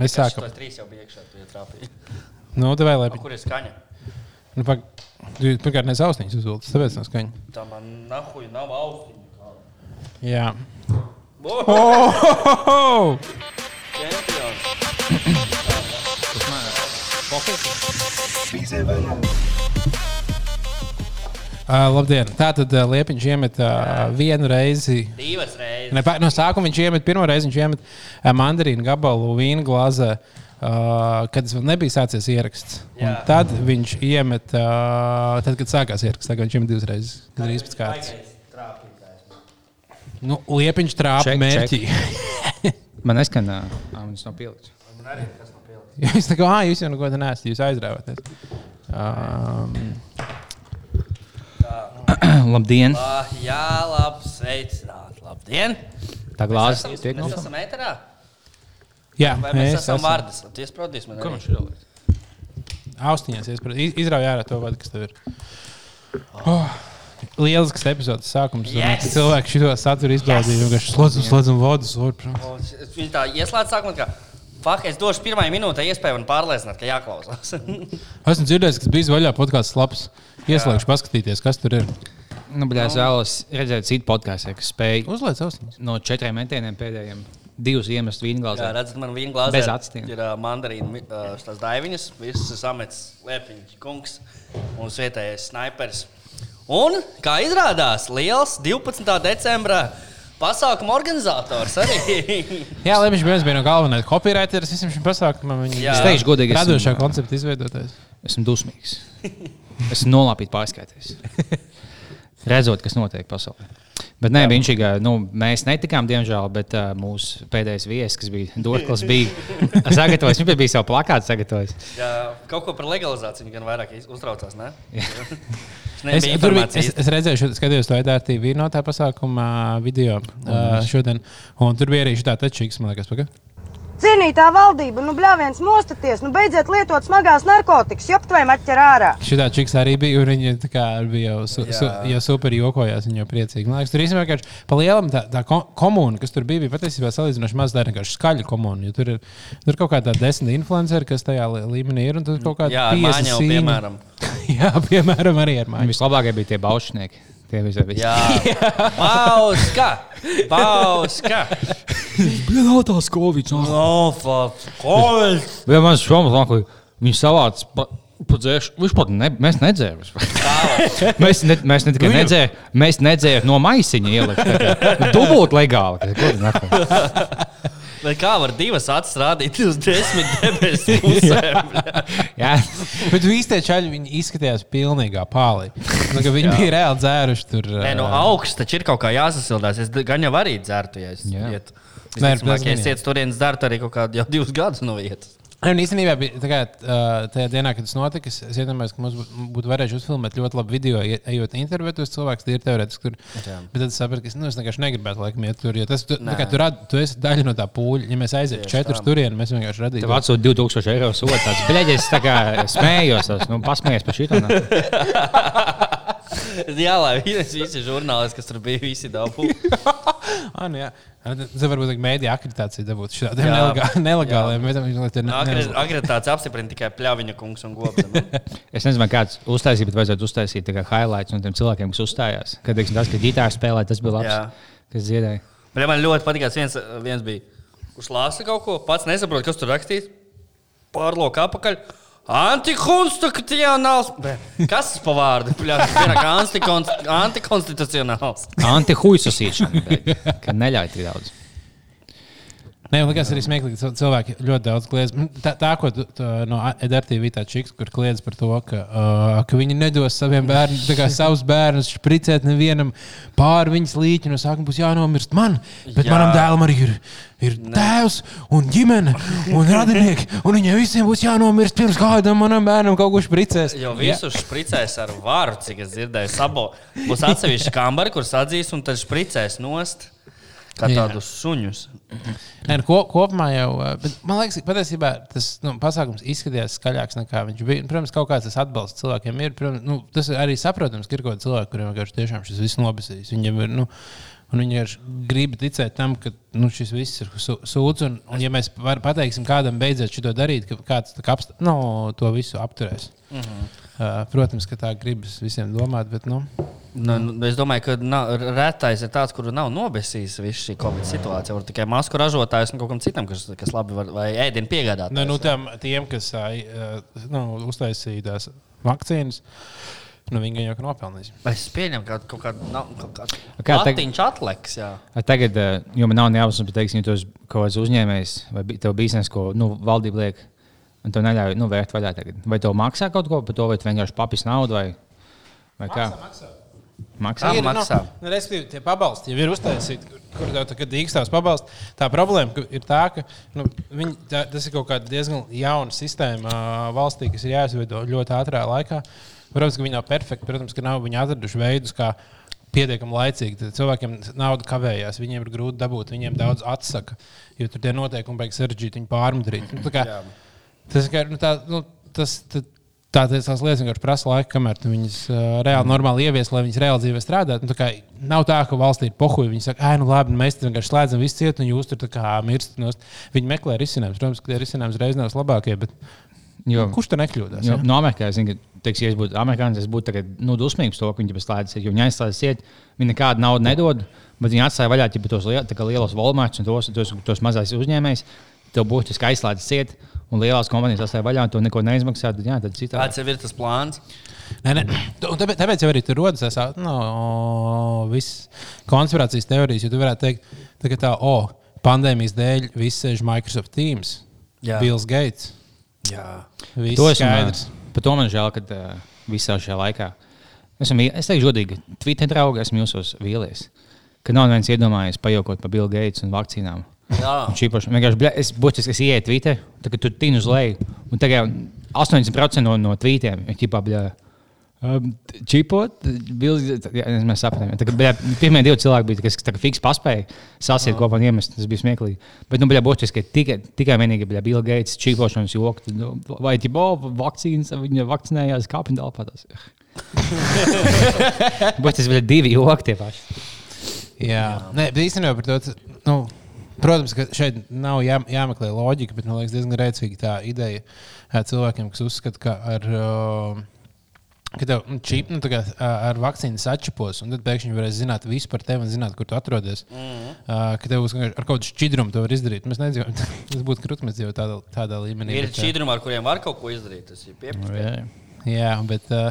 Mēs sākam. Tas trīs jau bija iekšā, tu ietrāpīji. Nu, tev vēl labi. Kur ir skaņa? Nu, pag... Tu pirmkārt nes austiņas uzvilcis, tāpēc nav skaņa. Tā man nahuj nav austiņa. Jā. Oh, Oh! čempions. Uh, labdien! Tātad uh, Liepiņš iemet uh, vienu reizi. Divas reizes. Ne, pa- no sākuma viņš iemet pirmo reizi, viņš iemet uh, mandarīnu gabalu vīnu glāzē. Uh, kad tas vēl nebija sācies ieraksts. Un tad viņš iemet, uh, tad, kad sākās ieraksts, tagad viņš iemet divas reizes. Kad ir pēc kārtas. Baigais trāpītājs. Nu, Liepiņš trāpa Ček, mērķī. Man neskan, ā, viņas nav pielikts. Man arī kas nav pielicis. Jūs tā kā, ah, jūs jau neko tādu nesat, jūs aizrāvaties. Um, Labdien! Ah, jā, labi, sveicināt. Labdien! Tā glāze Mēs esam- tiek Mēs no esam ēterā? jā, Vai mēs esam vārdas? Ties prodīs man arī. ir? Austiņās iespēj- iz- izrauj ārā to vadu, kas tev ir. Oh, lielisks epizodes sākums. Yes! Cilvēki šo saturu izbaudīja. Yes! Slēdzam, slēdzam vodu. slēdzam. O, Viņi tā ieslēdz sākumā, ka Fak, es došu pirmajai minūtei iespēju man pārliecināt, ka jāklausās. Esmu dzirdējis, ka bija vaļā podkāsts labs. Ieslēgšu, paskatīties, kas tur ir. Nu, bet es vēlos redzēt citu podkāstu, kas spēj Uzliec austiņas. no četriem metieniem pēdējiem divus iemest vīnu Jā, redzat, man viena glāze Bez actīm. ir uh, mandarīna, uh, tās daiviņas, visas ir samets liepiņš, kungs un vietējais snipers. Un, kā izrādās, liels 12. decembra pasākuma organizators arī. Jā, viņš viens bija no galvenajiem copywriteriem visam šim pasākumam. Es teikšu, godīgi, esmu- radošā koncepta izveidotājs. Esmu dusmīgs. Esmu nolāpīt pārskaitījis. Redzot, kas notiek pasaulē. Bet nē, viņš ir. Nu, mēs netikām, diemžēl, bet uh, mūsu pēdējais viesis, kas bija Dorklis, bija sagatavojis. Viņš bija savu plakātu sagatavojis. Jā, kaut ko par legalizāciju gan vairāk uztraucās, ne? Es, tur, es, es redzēju, šo- skatījos to EDRTV no tā pasākuma video uh, šodien. Un tur bija arī šī tā tačīgs, man liekas, pagaidi. Cienītā valdība, nu bļāviens mostaties, nu beidziet lietot smagās narkotikas, joptvēm atķer ārā. Šī tā čiks arī bija, un viņa tā kā bija jau, su, su, Jā. jau super jokojās. Viņa jau priecīgi. Man liekas, tur īstenībā vienkārši pa lielam tā, tā ko- komūna, kas tur bija, bija patiesībā salīdzinoši maz. Tā ir vienkārši skaļa komūna. jo Tur ir, tur ir kaut kāda desmit influenceri, kas tajā līmenī ir, un tur kaut kāda Jā, ar Māņu, piemēram. Jā, piemēram, arī ar māju. Vislabākie bija tie baušnieki. Bija. Jā, Pauska! Pauska! Nav tās Covid. No, fuck! Covid! Vai man šobrīd nāk, viņi savāc. Pa, pa dzēš, viņš pat ne, mēs nedzēram. mēs, ne, mēs ne tikai nedzējām, mēs nedzējām no maisiņa ielikt. Dubult legāli. Vai kā var divas acis rādīt uz desmit debesu pusēm? Jā, Bet visi tie čaļi viņi izskatījās pilnīgā pālī. Nu, viņi bija reāli dzēruši tur. Nē, no augšas taču ir kaut kā jāsasildās. Es gan jau arī dzertu, ja es Jā. ietu. Nē, tas gan es jā. ietu turienes dzertu arī kaut kādu jau divus gadus no vietas. Nē, un īstenībā kā, tajā dienā, kad tas notika. Es, es iedomājos, ka mums būtu, varējuši uzfilmēt ļoti labu video, ejot intervijot tos cilvēkus. Tie ir teorētiski tur. Jā. Bet tad es sapratu, ka es, nu, es vienkārši negribētu laikam iet tur. Jo tas tu, kā, tu, rad, tu esi daļa no tā pūļa. Ja mēs aizietu četrus tā. turienes, mēs vienkārši radītu. tev atsūta 2000 eiro sodu. Tāds bleģis, kā smējos, tas, nu, pasmējies par šito. nu. Jā, lai visi, žurnālisti, kas tur bija, visi dabū. Ah, nu, jā. Tas varbūt ir mēdīņa akreditācija dabūt šādiem nelegāliem ne- ne- Akreditācija apstiprina tikai pļāviņa kungs un gods. Es nezinu, kāds uztaisīja, bet vajadzētu uztaisīt highlights no tiem cilvēkiem, kas uzstājās. Kad teiksim, tas, ka ģitāra spēlē, tas bija labs. Jā. Kas dziedāja? Bet man ļoti patīk, viens, viens bija, kurš lāsa kaut ko, pats nesaprot, kas tur rakstīts. Pārlūk apakaļ. Antikonstitucionāls. Kas tas pa vārdu? Antikonstitucionāls. Antihuisasīšana, neļauj tik daudz. Nē, man liekas, arī smieklīgi, ka cilvēki ļoti daudz kliedz. Mm, Tā, tā ko tu, tu, no EDRTV tā čiks, kur kliedz par to, ka, uh, ka viņi nedos saviem bērniem, tā savus bērnus spricēt nevienam pāri viņas līķi. No sākuma būs jānomirst man, bet Jā. Manam dēlam arī ir, ir tēvs un ģimene un radinieki. Un viņiem visiem būs jānomirst pirms kādam manam bērnam kaut ko spricēs. Jo visu spricēs ar varu, cik es dzirdēju, sabo. Būs atsevišķi kambari, kur sadzīs un tad spricēs nost. Kā Jā. tādus suņus. Nē, nu, ko, kopumā jau, man liekas, ka patiesībā tas nu, pasākums izskatījās skaļāks nekā viņš bija. Protams, kaut kāds tas atbalsts cilvēkiem ir. Protams, nu, tas ir arī saprotams, ka ir kaut kādi cilvēki, kuriem vienkārši tiešām šis viss nobisīs. Viņiem ir, nu, Un viņi vienkārši grib ticēt tam, ka nu, šis viss ir sūds. Un, un ja mēs pateiksim kādam beidzot šo darīt, ka kāds tā apst, no, to visu apturēs. Uh -huh. uh, protams, ka tā gribas visiem domāt, bet nu, Nu, nu, es domāju, ka nav, retais ir tāds, kur nav nobesījis visu šī Covid situācija. Var tikai masku ražotājs un kaut kam citam, kas, kas labi var, vai ēdienu piegādāt. nu, nu, tam, tiem, kas uh, nu, uztaisīja tās vakcīnas, nu, viņi gan jau ka nopelnīs. Es pieņemu, ka kaut kāda teg- latiņš atliks. Jā. Tagad, eh, jo man nav nejausmas, bet, teiksim, ja tu esi kaut kāds uzņēmējs vai tev biznesa, ko nu, valdība liek, un to neļauj nu, vērt vaļā tagad. Vai tev maksā kaut ko par to, vai tu vienkārši papis naudu, vai, vai kā? maksā. Maksā. Kā Ir, maksā? Nu, nu, respektīvi, tie pabalsti jau ir uztaisīti, kur, tev tagad dīkstās pabalsti. Tā problēma ka ir tā, ka nu, viņi, tā, tas ir kaut kāda diezgan jauna sistēma valstī, kas ir jāizveido ļoti ātrā laikā. Protams, ka viņi nav perfekti, protams, ka nav viņi atraduši veidus, kā pietiekami laicīgi. Tad cilvēkiem nauda kavējās, viņiem ir grūti dabūt, viņiem daudz atsaka, jo tur tie noteikumi beigas sarežģīti, viņi pārmudrīt. Nu, kā, tas, kā, nu, tā, nu, tas, tā, tā, tās lietas vienkārši prasa laiku, kamēr viņas uh, reāli normāli ievies, lai viņas reāli dzīvē strādātu. Nu, tā nav tā, ka valstī ir pohuļi. Viņi saka, ah, nu labi, nu, mēs vienkārši slēdzam visu cietu, un jūs tur mirstat. nost." Viņi meklē risinājumus. Protams, ka tie risinājumi reiz nav labākie, bet Jo, kurš tur nekļūdās? jo, ja? no Amerikā, es zinu, ka, teiks, ja es būtu amerikānis, es būtu tagad, nu, dusmīgs to, ka viņi slēdz, jo viņi aizslēdz ciet, viņi nekādu naudu nedod, bet viņi atstāja vaļā ķipa, tos liel, lielos Walmarts un tos, tos, tos mazais uzņēmējs. Tev būtiski aizslēdz ciet, un lielās kompānijas atstāja vaļā, un to neko neizmaksā. Tad, jā, tad citādi. Kāds ir tas plāns? Nē, nē. Un Tāpēc, tāpēc jau arī tur rodas tās no, visas konspirācijas teorijas. Jo tu varētu teikt, tā, ka tā, oh, pandēmijas dēļ viss sēž Microsoft Teams, Jā. Bills Gates. Jā. Viss To esmu, skaidrs. par to man žēl, ka uh, visā šajā laikā. Esmu, mī- es teikšu, godīgi, Twitter draugi esmu jūsos vīlies. Ka nav viens iedomājies pajokot par Bill Gates un vakcīnām. Šī paša, vienkārši, es būtiski es ieeju Twitter, tad, tur tīnu uz leju, un tagad 80% no, no tweetiem ir ķipā, bļa, um, čipot, Bills, jā, mēs bļa, pirmie divi cilvēki bija, kas tā fiks paspēja sasiet kopā un iemest, tas bija smieklīgi. Bet, nu, bļa, būtiski, tikai, tikai vienīgi, bļa, Bill Gates čipošanas joku, nu, vai ķipo, vakcīnas, viņa vakcinējās kāpņu telpā. Bet tas bija divi joki tie paši. Jā, Nē, bet īstenībā par to. Nu, protams, ka šeit nav jā, jāmeklē loģika, bet man liekas diezgan rēcīga tā ideja cilvēkiem, kas uzskata, ka ar. Uh, Ka tev nu, čip, nu, kā, ar vakcīnu sačipos, un tad pēkšņi varēs zināt visu par tevi un zināt, kur tu atrodies. Mm -hmm. uh, ka tev būs ar kādu šķidrumu to var izdarīt. Mēs nedzīvojam, tas būtu krūtis, mēs dzīvojam tādā, tādā līmenī. Ir šķidrumi, ar kuriem var kaut ko izdarīt. Tas ir pieprasījums. Jā, bet, uh,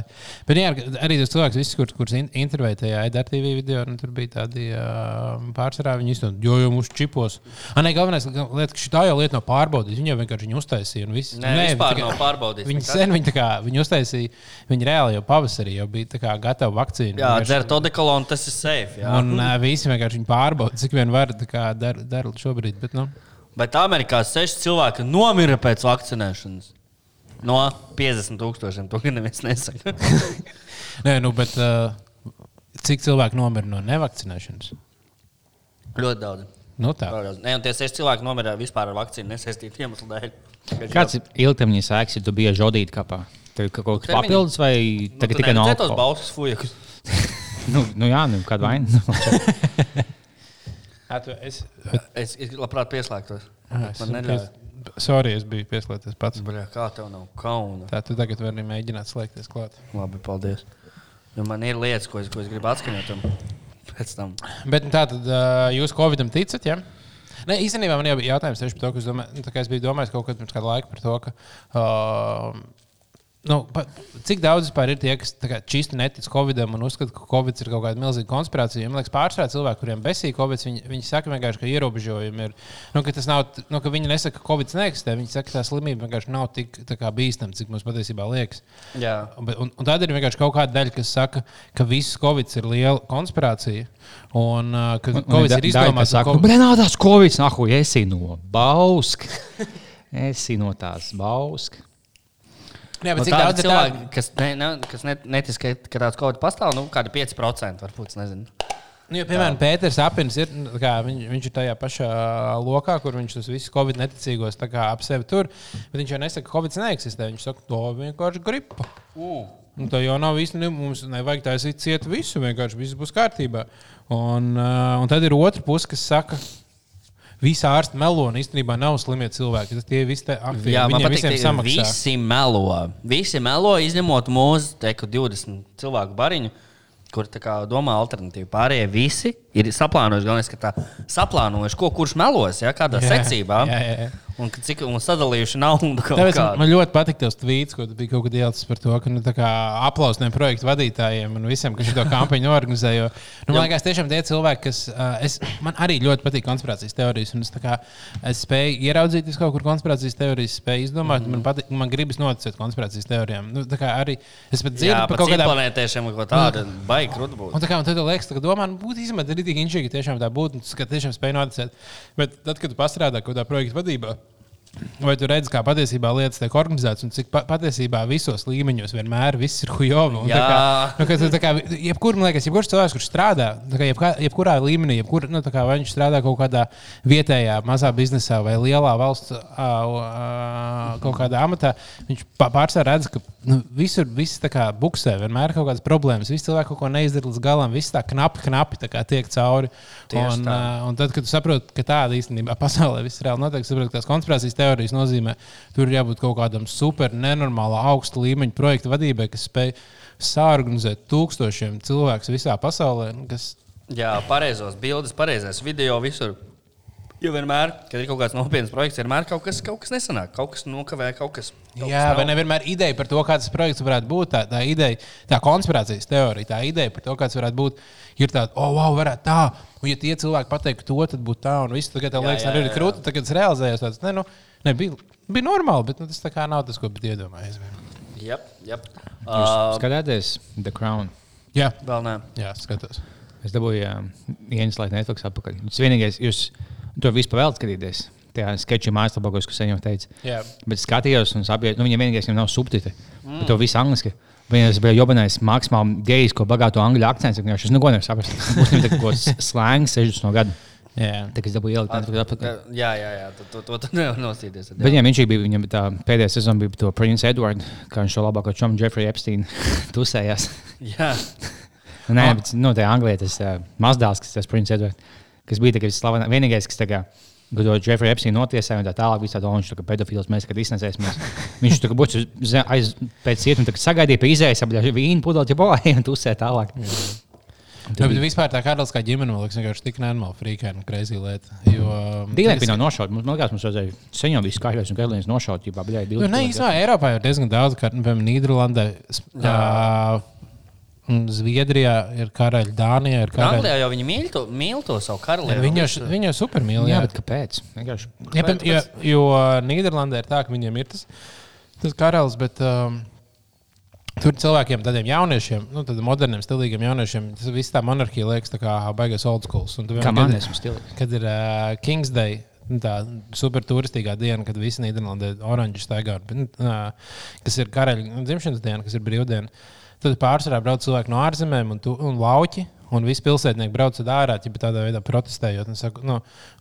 bet jā, arī tas cilvēks, visus, kur, kurus in- intervēja tajā EDRTV video, nu, tur bija tādi uh, pārsvarā. Viņi izsaka, jo jau mums čipos. Ah, nē, galvenais lieta, ka šī tā jau lieta nav pārbaudīta. Viņi jau vienkārši viņu uztaisīja. un viss. Nē, Nē, vispār kā- nav pārbaudīts Viņi sen viņi, tā kā, viņi uztaisīja, viņi reāli jau pavasarī jau bija tā kā gatava vakcīna. Jā, dzert odekolonu, tas ir safe. Jā. Un uh, visi vienkārši pārbauda, cik vien var tā kā dar, dar šobrīd. Bet, nu, Bet Amerikā seši cilvēki nomira pēc vakcinēšanas. No 50 tūkstošiem. To gan neviens nesaka. nē, nu, bet, uh, cik cilvēki nomira no nevakcinēšanas? Ļoti daudz. Nu, tā. Daudz. Nē, un tie seši cilvēki nomira vispār ar vakcīnu nesaistītu iemeslu dēļ. Kāds ir ilgtermiņa sēks, ja tu biji žodīt kapā? Tev ir kaut kas papildus vai tagad tikai no tos alkohola? balsus fujakus. Nu, nu jā, nu kāda vaina. Es, Es, es labprāt pieslēgtos. Es, Man neļauj. Sorry, es biju pieslēgts pats. Bļā, kā tev nav kauna? Tā tu tagad vari mēģināt slēgties klāt. Labi, paldies. Jo man ir lietas, ko es, ko es gribu atskaņot. Bet nu, tā tad jūs Covidam ticat? Ja? Nē, īstenībā man jau bija jautājums tieši par to, ka es, domā, nu, tā kā es biju domājis kaut kad pirms kāda laika par to, ka. Uh, Nu, pa, cik daudz vispār ir tie, kas čisti netic Covidam un uzskata, ka Covid ir kaut kāda milzīga konspirācija? Man liekas, pārsvarā cilvēki, kuriem besīja Covid, viņi, viņi saka vienkārši, ka ierobežojumi ir. Nu, ka tas nav, nu, ka viņi nesaka, ka Covid neeksistē. Viņi saka, ka tā slimība vienkārši nav tik bīstama, cik mums patiesībā liekas. Jā. Un, un, un tad ir vienkārši kaut kāda daļa, kas saka, ka viss Covid ir liela konspirācija. Un uh, ka Covid ir izdomāts. un Covid- Bļā, nav tās Covid, nahu, esi no Bauska. Esi no tās Bauska. Jā, Nu, bet cik tādi daudz ir cilvēki, tādu? kas, ne, ne, kas net, netic, ka, ka tāds kaut kāds pastāv, nu, kādi 5% varbūt, nezinu. Nu, jo, piemēram, Pēters Apins ir, nu, kā, viņš, viņš ir tajā pašā lokā, kur viņš tos visus Covid neticīgos tā ap sevi tur. Bet viņš jau nesaka, ka Covid neeksistē. Viņš saka, to vienkārši gripa. Uh. Un tā jau nav īsti. Mums nevajag taisīt cietu visu, vienkārši viss būs kārtībā. Un, uh, un tad ir otra puse, kas saka, Visi ārsti melo, un īstenībā nav slimie cilvēki. Tas tie visi aktīvi. Jā, Viņiem patīk, visiem samaksā. visi melo. Visi melo, izņemot mūsu teiktu, 20 cilvēku bariņu, kur tā kā domā alternatīvi. Pārējie visi ir saplānojuši, galvenais, ka tā saplānojuši, ko kurš melos, ja, kādā Jā, secībā. jā, jā, jā. Un ka cik un sadalījuši naudu Tāpēc man, kādā. ļoti patīk tas tvīts, ko tu biji kaut kad ielicis par to, ka nu, aplausniem projektu vadītājiem un visiem, kas šo kampaņu organizē. Jo, nu, man liekas, tiešām tie cilvēki, kas. Uh, es, man arī ļoti patīk konspirācijas teorijas, un es, kā, es spēju ieraudzīt es kaut kur konspirācijas teorijas, spēju izdomāt. Mm -hmm. man, patīk, man gribas noticēt konspirācijas teorijām. Nu, arī es pat dzirdu par kaut kādām. planētiešiem kaut tādu baigi krūtu būt. Un tā kā man tad liekas, ka domā, nu, būtu arī tik inčīgi, ka tiešām tā būtu, un ka tiešām spēj noticēt. Bet tad, kad tu pastrādā kaut kādā projekta vadībā, vai tu redzi, kā patiesībā lietas tiek organizētas, un cik pa patiesībā visos līmeņos vienmēr viss ir hujovi. Jā. kā- Nu, ka tā kā, jebkur, man liekas, jebkurš cilvēks, kurš strādā, kā jebkā, jebkurā līmenī, jebkur, nu, kā vai viņš strādā kaut kādā vietējā mazā biznesā vai lielā valsts ā, ā, kaut kādā amatā, viņš pārsvarā redz, ka nu, visur viss kā buksē, vienmēr ir kaut kādas problēmas. Visi cilvēki kaut ko neizdara līdz galam, viss tā knapi, knapi tā kā tiek cauri. Tieši Un, ā, un tad, kad tu saproti, ka tāda īstenībā pasaulē viss reāli notiek, saproti, ka tās konspirācijas teorijas nozīmē, tur ir jābūt kaut kādam super nenormāla augsta līmeņa projekta vadībai, kas spēj sāorganizēt tūkstošiem cilvēku visā pasaulē. Kas, Jā, pareizos bildes, pareizais video visur. Jo vienmēr, kad ir kaut kāds nopietns projekts, vienmēr kaut kas, kaut kas nesanāk, kaut kas nokavē, kaut kas. Kaut Jā, kas vai nevienmēr ideja par to, kāds projekts varētu būt. Tā, tā ideja, tā konspirācijas teorija, tā ideja par to, kāds varētu būt, ir tāda, oh, wow, varētu tā. Un, ja tie cilvēki pateikt to, tad būtu tā. Un viss tagad tā Jā, liekas, jā, arī ir jā. krūti. Tagad tas realizējās. Tāds, ne, nu, ne, bija, bija normāli, bet nu, tas tā kā nav tas, ko bija iedomājies. Jep. Jūs Uh, skatāties The Crown. Jā, vēl nē. jā skatos. Es dabūju ieņemt Netflix atpakaļ. Tas vienīgais, jūs to visu pavēlat skatīties. Tajā sketču mājaslapā, ko es sen jau teicu. Jā. Bet skatījos, un saprotu, nu, viņam vienīgais, ka nav subtitri. Mm. Bet to visu angliski. Viņam bija jobanais maksimāli gejs, ko bagāto angļu akcents. Viņš neko nevar saprast. Būs viņam kaut kāds slēngs 60 no gada. Jā. Tā kā es dabūju ielikt Netflix atpakaļ. Jā, jā, jā. To, to, to, to nevar nostīties. Bet viņam viņš bija, viņam tā pēdējā sezona bija to Prince Edward, kā viņš šo labāko čomu Jeffrey Epstein tusējās. Jā, Nē, bet nu, tā Anglijā tas uh, mazdēls, kas tas Prince Edward, kas bija tāds slavenākais, vienīgais, kas kā. Kad to Jeffrey Epstein notiesāja, tā tālāk bija tāda, viņš ir pedofils, mēs kad iznesēsimies. Viņš tur būtu aiz pēc cietuma, tagad sagaidīja pie izējas, apgāja vīnu pudeli, ja boja, un tusēja tālāk. Jā, bet vispār tā karaliskā ģimene man liekas vienkārši tik nenormāli frīkā un kreizī lieta. Jo, um, Dīvaini bija nošauta. Man liekas, mums vajadzēja sen jau visu skaidrs, un Kailīns nošaut, ja bija Nu, ne, īstenībā Eiropā ir diezgan daudz, kā piemēram Nīderlandē, Zviedrijā ir karaļi, Dānijā ir karaļi. Anglijā jau viņi mīl to, mīl to savu karalieni. Viņi jau, viņi jau super mīl. Jā, Jā, bet kāpēc? Vienkārši. jā, bet, jo, jo Nīderlandē ir tā, ka viņiem ir tas, tas karalis, bet um, tur cilvēkiem, tādiem jauniešiem, nu, tādiem moderniem, stilīgiem jauniešiem, tas viss tā monarhija liekas tā kā baigais old school. Kā man esmu stils. kad ir uh, Kings Day. nu, Tā super turistīgā diena, kad visi Nīderlandē ir oranžs staigā, bet, uh, kas ir karaļa dzimšanas diena, kas ir brīvdiena. Tad pārsvarā brauc cilvēki no ārzemēm un, tu, un lauķi. Un visi pilsētnieki brauc uz ārā, ja tādā veidā protestējot un, saku, nu,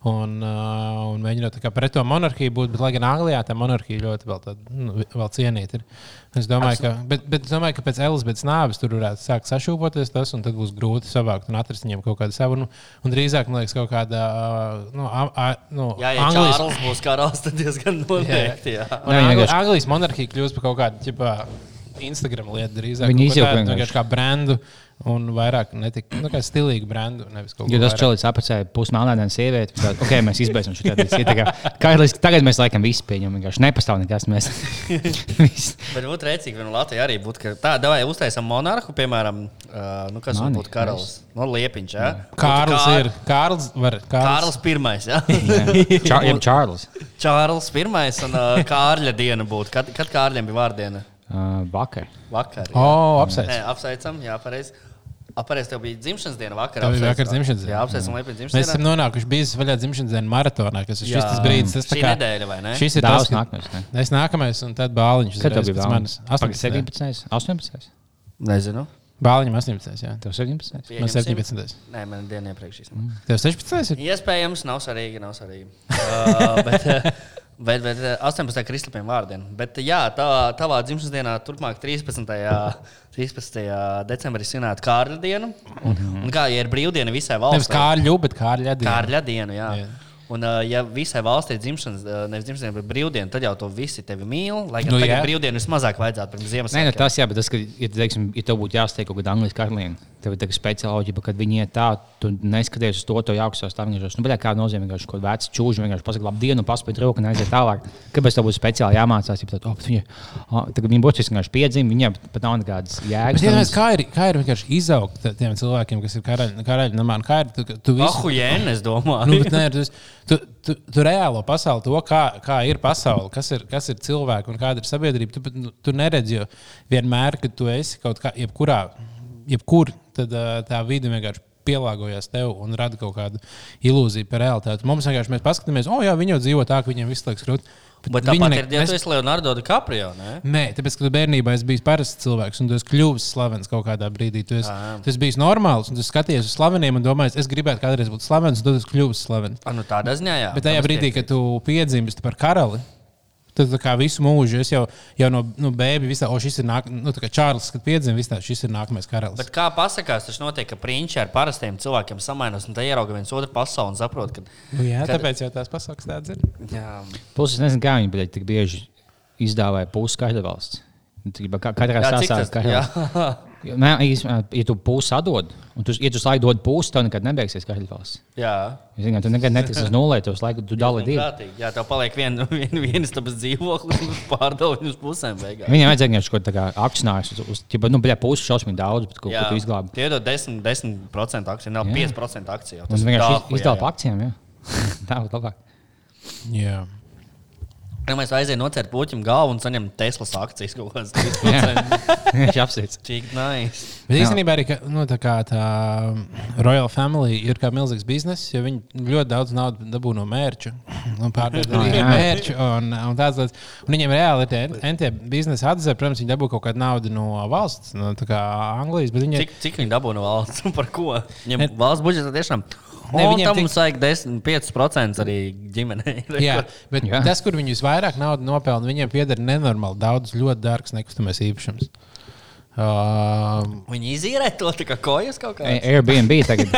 un, uh, un mēģinot tā kā pret to monarhiju būt. Bet, lai gan Anglijā tā monarhija ļoti vēl, tāda, nu, vēl cienīta ir. Es domāju, ka, bet, bet es domāju, ka pēc Elizabetes nāves tur varētu sākt sašūpoties tas, un tad būs grūti savākt un atrast viņiem kaut kādu savu. Nu, un drīzāk, man liekas, kaut kāda uh, nu, a, a, nu, Jā, ja Anglijas- Čārls būs karalis, tad diezgan noteikti. Jā. Un Nē, Angli, Anglijas monarhija kļūst par kaut kādu ķipā, Instagram lietu drīzāk. Viņi izjauka vienkārši kā brendu un vairāk netik, nu, kaut ko Jo tas čalis apcēla pusmelnēdienas sievieti. Tad, ok, mēs izbeigsim šo tādu. Tagad mēs laikam visi pieņemam. Vienkārši nepastāv nekas. Mēs visi. Bet būtu rēcīgi, ja Latvijā arī būtu ka tā, vai uztaisām monarhu, piemēram, uh, nu, kas Mani, būtu karalis. No Liepiņš, ja? Kārlis ir. Kārlis var. Kārlis pirmais, ja? Čā, jeb Čārlis. Čārlis pirmais un uh, Kārļa diena būtu. Kad, kad Kārļiem bija vārdiena? Uh, vakar. Vakar. O, jā. apsveic. Nē, apsveicam, jā, pareizi. Apareiz tev bija dzimšanas diena vakarā. Tev bija vakar dzimšanas diena. Jā, apsveicam Liepiņu Mēs dzimšanas esam dienu. nonākuši bijis vaļā dzimšanas dienas maratonā, kas ir šis tas brīdis. Tas, kā- nedēļa, vai ne? Šis ir tas, ka- nākamais. ne? Es nākamais, un tad bāliņš. Kad tev bija manis. vēlams? 18. 17. 18. Nezinu. Bāliņam 18. Jā. Tev 17. Man 17. Nē, man diena iepriekš. Mm. Tev 16. ir? Iespējams, nav svarīgi, nav svarīgi. Uh, bet, uh, Bet eh, 18. kristapiem vārdiem. Bet, jā, tā, tavā dzimšanas dienā, turpmāk 13. 13. decembrī svinēt Kārļa dienu. Un, un kā ja ir brīvdiena visai Nevis valstī? kārļu, bet kārļa diena. Kārļa dienu, jā. Jā. Un, ja visai valstī ir dzimšanas, nevis dzimšanas diena, bet brīvdiena, tad jau to visi tevi mīl. Lai gan Nu, nu, brīvdienu vismazāk vajadzētu pirms Nē, nu, Ziemassvētkiem. tas jā, bet tas, ka, ja, teiksim, ja tev būtu jāsteig kaut kāda angļu karaliene, tev ir tāda speciāla, kad viņi iet tā, tu neskaties uz to, to jaukstu stāvokļos. Nu, bet kā nozīmē, ka viņš kaut kādā vecā čūžā vienkārši pasakā, labi, dienu, paspēj roku un aiziet tālāk. Kāpēc tev būs speciāli jāmācās? Ja tā, oh, bet viņa, oh, tagad viņa būs vienkārši piedzimta, viņam pat nav nekādas jēgas. Bet, iedomājieties, kā, ir, kā ir vienkārši izaugt tiem cilvēkiem, kas ir karaļi, karaļi namā. un Kā ir, tu, tu visu, Ahu, jēn, es domāju. nu, bet, nē, tu, tu, tu, tu reālo pasauli, to, kā, kā ir pasaule, kas ir, kas ir cilvēki un kāda ir sabiedrība, tu, nu, tu neredzi, jo vienmēr, kad tu esi kaut kā, jebkurā, jebkur, tad tā vide vienkārši pielāgojas tev un rada kaut kādu ilūziju par realitāti. Mums vienkārši mēs paskatāmies, o, jā, viņi jau dzīvo tā, ka viņiem viss liekas grūti. Bet viņi tāpat ne- ir, ja mēs- tu esi Leonardo DiCaprio, ne? Nē, tāpēc, ka tu bērnībā esi bijis parasts cilvēks, un tu esi kļuvis slavens kaut kādā brīdī. Tu esi, Ā. tu esi bijis normāls, un tu skaties uz slaveniem un domā, es gribētu kādreiz būt slavens, un tad es kļuvu slavens. A, nu tādā ziņā, jā. Bet tajā es brīdī, kad tu piedzimsti par karali, tad kā visu mūžu es jau, jau no nu, bērna visā, o, šis ir nāk, nu, tā kā Čārlis, kad piedzima, visā, šis ir nākamais karalis. Bet kā pasakās, tas notiek, ka prinči ar parastiem cilvēkiem samainās un te ierauga viens otru pasauli un saprot, ka. Nu, jā, kad- tāpēc jau tās pasaules tādas ir. Jā, Plus, es nezinu, kā viņi tik bieži izdāvāja pusi skaidra valsts. Tā kā Katrā jā Nē, īstenībā, ja tu pusi atdod, un tu, ja tu laiku dod pusi, tad nekad nebeigsies valsts. jā. Zini, tu nekad netiksi uz nulli, tu uz laiku tu dali divi. prātīgi. Jā, tev paliek vien, vien stabas dzīvoklis un pārdala viņu uz pusēm. Beigās. Viņam vajadzēja kaut kā akcionārs, uz, uz ķipa, nu, bļā, pusi šausmīgi daudz, bet ko, Jā, ko tu izglābi. Tie dod 10%, 10 akciju, nav Jā. 5% akciju. Tas vienkārši izdala pa akcijām, jā. Tā būtu labāk. Jā. Ja mēs aizējām nocērt puķim galvu un saņemt Teslas akcijas kaut kādas 3%. Viņš apsveic. Cik nice. Bet īstenībā arī ka, nu, tā, kā tā Royal Family ir kā milzīgs bizness, jo viņi ļoti daudz naudas dabū no mērķa. Un pārdod arī jā. mērķu. Un, un tāds, lietas. un viņiem reāli ir tie NT biznesa atzē, protams, viņi dabū kaut kādu naudu no valsts, no Anglijas. Bet viņi Cik, cik viņi dabū no valsts un par ko? Viņam valsts budžeta tiešām. Ne, viņiem viņam tik- mums vajag 10, 5% arī ģimenei. Jā, bet Jā. jā. tas, kur viņi visvairāk naudas nopelna, viņiem pieder nenormāli daudz ļoti dārgs nekustamais īpašums. Uh, Viņi izīrē to tā kā kojas kaut kā. Airbnb tagad.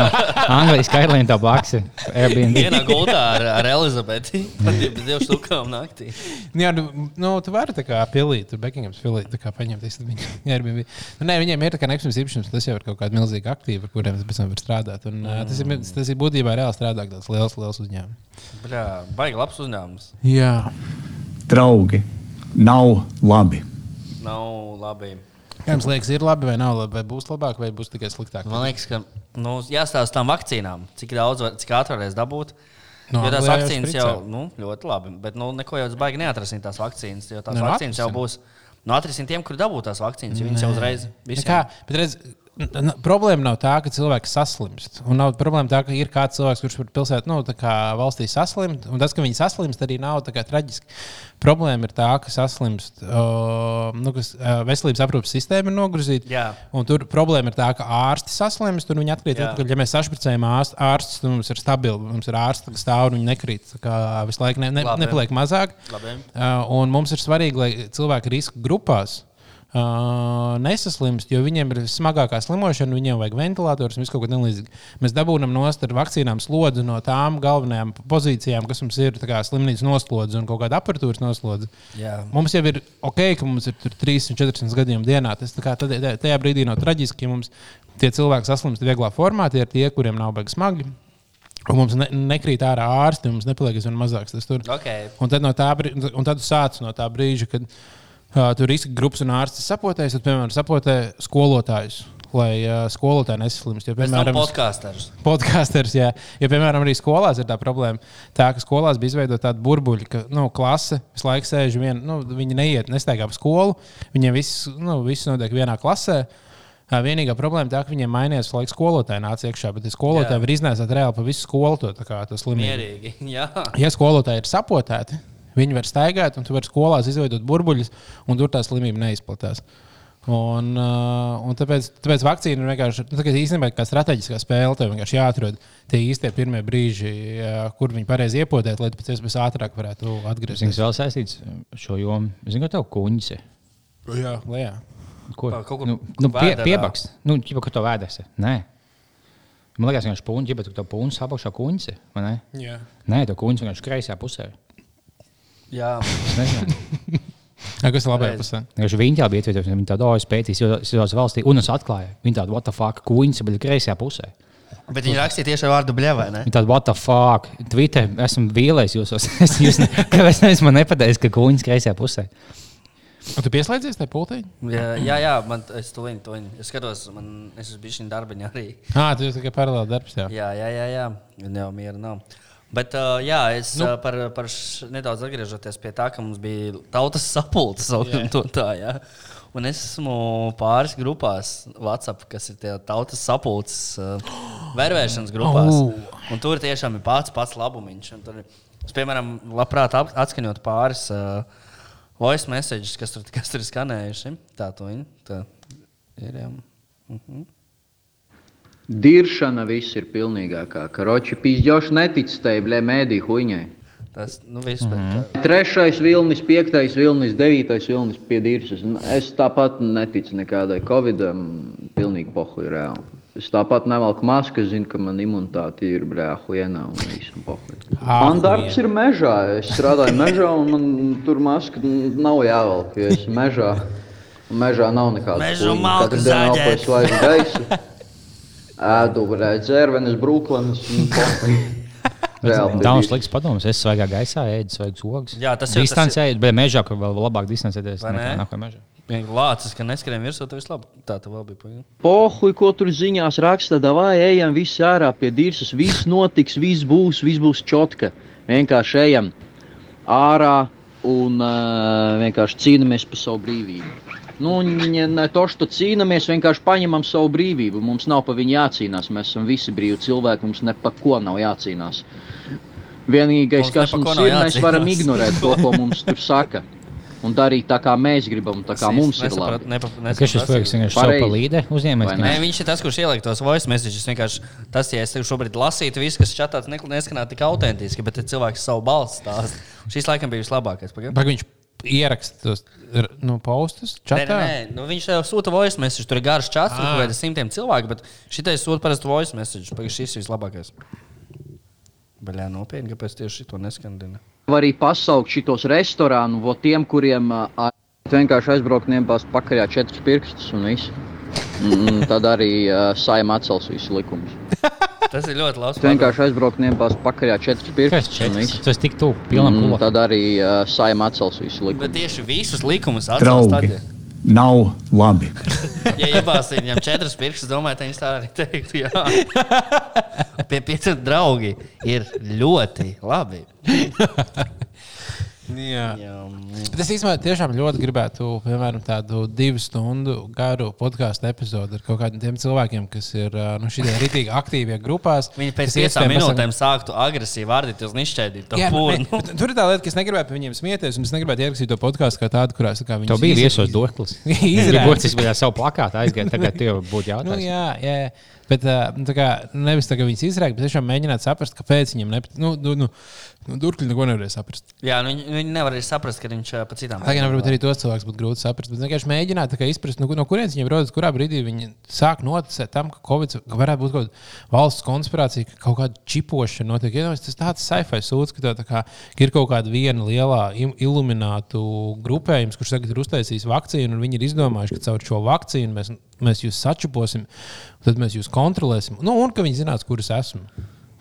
Anglijas kailīna tā baksa. Airbnb. Vienā gultā ar, ar Elizabeti. Pat ir divu stūkām naktī. jā, nu, nu, tu vari tā kā pilīt, tur Bekingams pilīt, tā kā paņemt viņu. Airbnb. Nu, nē, viņiem ir tā kā nekustamais īpašums, tas jau ir kaut kāda milzīga aktīva, ar kuriem pēc tam var strādāt. Un, uh, tas, ir, tas ir būtībā reāli strādāt tāds liels, liels uzņēmums. Bļā, baigi labs uzņēmums. Jā. Draugi, nav labi. Nav labi. Kā jums liekas, ir labi vai nav labi, vai būs labāk, vai būs tikai sliktāk? Man liekas, ka nu, jāstāsta tām vakcīnām, cik daudz, cik ātri varēs dabūt. No No, jo tās jau vakcīnas špricē. jau nu, ļoti labi, bet nu, neko jau baigi neatrasināt tās vakcīnas. Jo tās Ne, nu, vakcīnas jau būs no atrisināt tiem, kuri dabū tās vakcīnas, jo viņas jau uzreiz Nu visiem. Kā, bet redz, problēma nav tā, ka cilvēks saslimst. Un nav problēma tā, ka ir kāds cilvēks, kurš var pilsētā, nu, tā kā valstī saslimt. Un tas, ka viņi saslimst, arī nav tā kā traģiski. Problēma ir tā, ka saslimst, uh, nu, kas uh, veselības aprūpes sistēma ir. Un tur problēma ir tā, ka ārsti saslimst, un viņi atkrīt. Atpakaļ. Ja mēs sašpricējam ārst- ārstus, tad mums ir stabili. Mums ir ārsti, kas stāv un viņi nekrīt. Visu laiku ne, ne, Labi. nepaliek mazāk. Labi. Uh, un mums ir svarīgi, lai cilvēki riska grupās uh, nesaslimst, jo viņiem ir smagākā slimošana, viņiem vajag ventilatorus un visu kaut ko tamlīdzīgu. Mēs dabūjam nost ar vakcīnām slodzi no tām galvenajām pozīcijām, kas mums ir kā slimnīcas noslodze un kaut kāda aparatūras noslodze. Jā. Mums jau ir ok, ka mums ir tur 340 gadiem dienā. Tas kā tad- tajā brīdī nav traģiski, ja mums tie cilvēki saslimst vieglā formā, tie ir tie, kuriem nav baigi smagi. Un mums ne, nekrīt ārā ārsti, mums nepaliek aizvien mazāks tas tur. Okay. Un tad, no tā, brī- un tad sāc no tā brīža, kad uh, tur riska grupas un ārstis sapotēs, tad, piemēram, sapotē skolotājus. Lai uh, skolotāji nesaslimst. Jo, piemēram, podkāsters. Podkāsters, jā. Ja, piemēram, arī skolās ir tā problēma, tā, ka skolās bija izveidota tāda burbuļa, ka nu, klase visu laiku sēž viena, nu, viņi neiet, nestaigā pa skolu, viņiem viss, nu, viss notiek vienā klasē. Ā, Vienīgā problēma ir tā, ka viņiem mainījās laika skolotāji nāca iekšā, bet skolotāji Jā. var iznēsāt reāli pa visu skolu to, tā kā, to slimību. Mierīgi. Jā. Ja skolotāji ir sapotēti, viņi var staigāt, un tu vari skolās izveidot burbuļus, un tur tā slimība neizplatās. Un, uh, un tāpēc, tāpēc vakcīna ir vienkārši nu, tā īstenībā kā strateģiskā spēle. Tev vienkārši jāatrod tie īstie pirmie brīži, uh, kur viņi pareizi iepodēt, lai tu pēc iespējas ātrāk varētu atgriezties. kas vēl saistīts ar šo jomu? Zinu, ka tev kuņģis ir. Jā, lejā. Ko? Kaut kur nu, nu, pie, piebaks. Nu, ķipa, ka to vēdēsi. Nē. Man liekas, ka viņš puņķi, bet tu to puņķi apakšā kuņģis. ir, vai ne? Jā. Nē, to kuņģis vienkārši kreisajā pusē. Jā, Es nezinu. Jā, kas ir Pareizi. pusē? Viņi tā bija ietvērta, viņi tādu oju spēcīs, jo valstī, un es atklāju, viņi tādu what the fuck, kuņģis, bet kreisajā pusē. bet viņi rakstīja tieši ar vārdu? Viņi tādu what the fuck, Twitter, esmu vīlējis jūsos. Es jūs, ne- kāpēc neviens man nepateicis, ka kuņģis kreisajā pusē? Un tu pieslēdzies tai pultei? Jā, jā, jā man, es to viņu, to viņu. Es skatos, man, es esmu bijis viņa darbiņā arī. Ah, tu tikai paralēli darbs. Jā. Jā, jā, jā, jā. Viņa jau miera nav. Bet, uh, jā, es nu. uh, par, par š, nedaudz atgriežoties pie tā, ka mums bija tautas sapulce, jā. Un es esmu pāris grupās, WhatsApp, kas ir tie tautas sapulces uh, vērvēšanas grupās. Un tur tiešām ir pats pats labumiņš. Un Tur, es, piemēram, labprāt atskaņot pāris uh, voice messages, kas tur, kas tur ir skanējuši. Tā to viņi. Tā ir. Jā. Mhm. Diršana viss ir pilnīgākā. Karoči pīzdjoši netic tai, blē, mēdī huņai. Tas nu, viss. Mm -hmm. Trešais vilnis, piektais vilnis, devītais vilnis pie dirsas. Nu, Es tāpat neticu nekādai covidam, pilnīgi pohuļ reāli. Es tāpat nevelku masku, zinu, ka man imunitāte ir brāļienā un visu pohuļ. Ah, Man darbs ir mežā. Es strādāju mežā un man tur maska nav jāvelk, jo es mežā. un Mežā nav nekāda Mežu malku zaģēt. svaigu gaisu. Ēdu varētu dzērvenes, brūklenes un. Tā nav slikts padoms. Es svaigā gaisā ēdu svaigus ogus. Jā, tas tas distancēju, bet mežā, kur vēl labāk distancēties nekā mežā. Lācis, ka neskrien virsū, tad viss labi. Tā tev vēl bija. Paga. Pohuj, ko tur ziņās raksta, vai ejam visi ārā pie dirzas. Viss notiks, viss būs, viss būs čotka. Vienkārši ejam ārā un uh, vienkārši cīnāmies par savu brīvību. Nu, ne, ne to, ka cīnāmies, vienkārši paņemam savu brīvību. Mums nav par viņu jācīnās. Mēs esam visi brīvi cilvēki, mums ne par ko nav jācīnās. Vienīgais, Mums kas mums ir, mēs varam jācīnās. ignorēt to, ko mums tur saka. Un darīt tā, kā mēs gribam, tā kā mums ir labi. Kas šis projekts vienkārši savu Pareizi. palīdē uzņēmēs? Vai Nē, ne? viņš ir tas, kurš ieliek tos voice messages. Vienkārši tas, ja es šobrīd lasītu, viss, kas čatā neskanā tik autentiski, bet te cilvēks savu balsi stāsta. Šis laikam bija vislabākais. Paga. Vai viņš ieraksta tos r- nu, postus? Nē, Čatā? nē, nē. Nu, viņš tev sūta voice message. Tur ir garš čats, tur Ah. ir kaut kādi simtiem cilvēku, bet šitais sūta parasti voice message. Pagaidzi, šis ir vislabākais. Baļā nopietni, kāpēc tieši šito neskandina? var arī pasaukt šitos restorānu, tiem, kuriem vienkārši aizbraukt niepās pakaļā četrus pirkstus un viss. Mm, tad arī uh, saima atcels visu likumus. Tas ir ļoti labs. Vienkārši aizbraukt niepās pakaļā četrus Kas pirkstus. Tas tik tuvu pilnam Mm, tad arī uh, saima atcels visu Bet likumus. tieši visus likumus atcels Draugi, tad. nav labi. Ja iebāzīs viņam četras pirkstus, domāju, tad viņš tā arī teiktu. Jā, pie pieciem draugi ir ļoti labi. Jā. Jā, Bet es īstenībā tiešām ļoti gribētu, piemēram, tādu divu stundu garu podkāstu epizodi ar kaut kādiem tiem cilvēkiem, kas ir nu, šī rītīgi aktīvie grupās. Viņi pēc piecām minūtēm sāktu agresīvi vārdīt uz nišķēdīt to Jā, nu, ne, bet tur ir tā lieta, ka es negribēju par viņiem smieties, un es negribētu ierakstīt to podkāstu kā tādu, kurā es tā kā viņus Tev bija viesos doklis. Izrādās. Viņš būtiski bija savu plakātu aizgājis. Tagad tev būtu Nu, jautājums. jā, jā, jā. Bet nu, tā kā, nevis tā, ka viņas izrādās, bet tiešām mēģināt saprast, kāpēc viņam nepatīk. Nu, nu, nu, nu, Durkļi neko nevarēja saprast. Jā, nu, viņi, viņi nevar arī saprast, ka viņš pa citām. Tā kā varbūt arī tos cilvēkus būtu grūti saprast. Bet vienkārši mēģināt tā izprast, nu, no kurienes viņiem rodas, kurā brīdī viņi sāk noticēt tam, ka Covid ka varētu būt kaut kāda valsts konspirācija, ka kaut kāda čipošana notiek. Iedomājieties, tas tāds sci-fi sūds, ka tev tā kā ir kaut kāda viena lielā iluminātu grupējums, kurš tagad ir uztaisījis vakcīnu, un viņi ir izdomājuši, ka caur šo vakcīnu mēs, mēs jūs sačiposim, tad mēs jūs kontrolēsim. Nu, un ka viņi zinās, kur es esmu.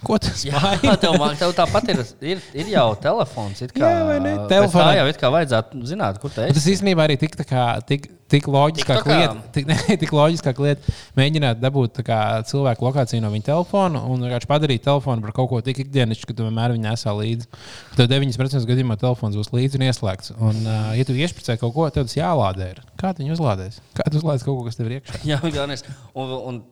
Ko tas maina? tev, tev tāpat ir, ir, ir jau telefons. Kā, Jā, vai ne? Telefonā. Tā jau it kā vajadzētu zināt, kur te Un Tas īstenībā arī tik, kā, tik, tik TikTokā? lieta, tik, ne, tik loģiskāk lieta mēģināt dabūt kā, cilvēku lokāciju no viņa telefona un vienkārši padarīt telefonu par kaut ko tik ikdienišķu, ka tu vienmēr viņu nesā līdzi. Tev 9% gadījumā telefons būs līdzi un ieslēgts. Un, uh, ja tu iešpricē kaut ko, tev tas jālādē. Ir. Kā tu viņu uzlādēsi? Kā tu uzlādēsi kaut ko, kas tev ir iekšā? Jā, galvenais. Un, un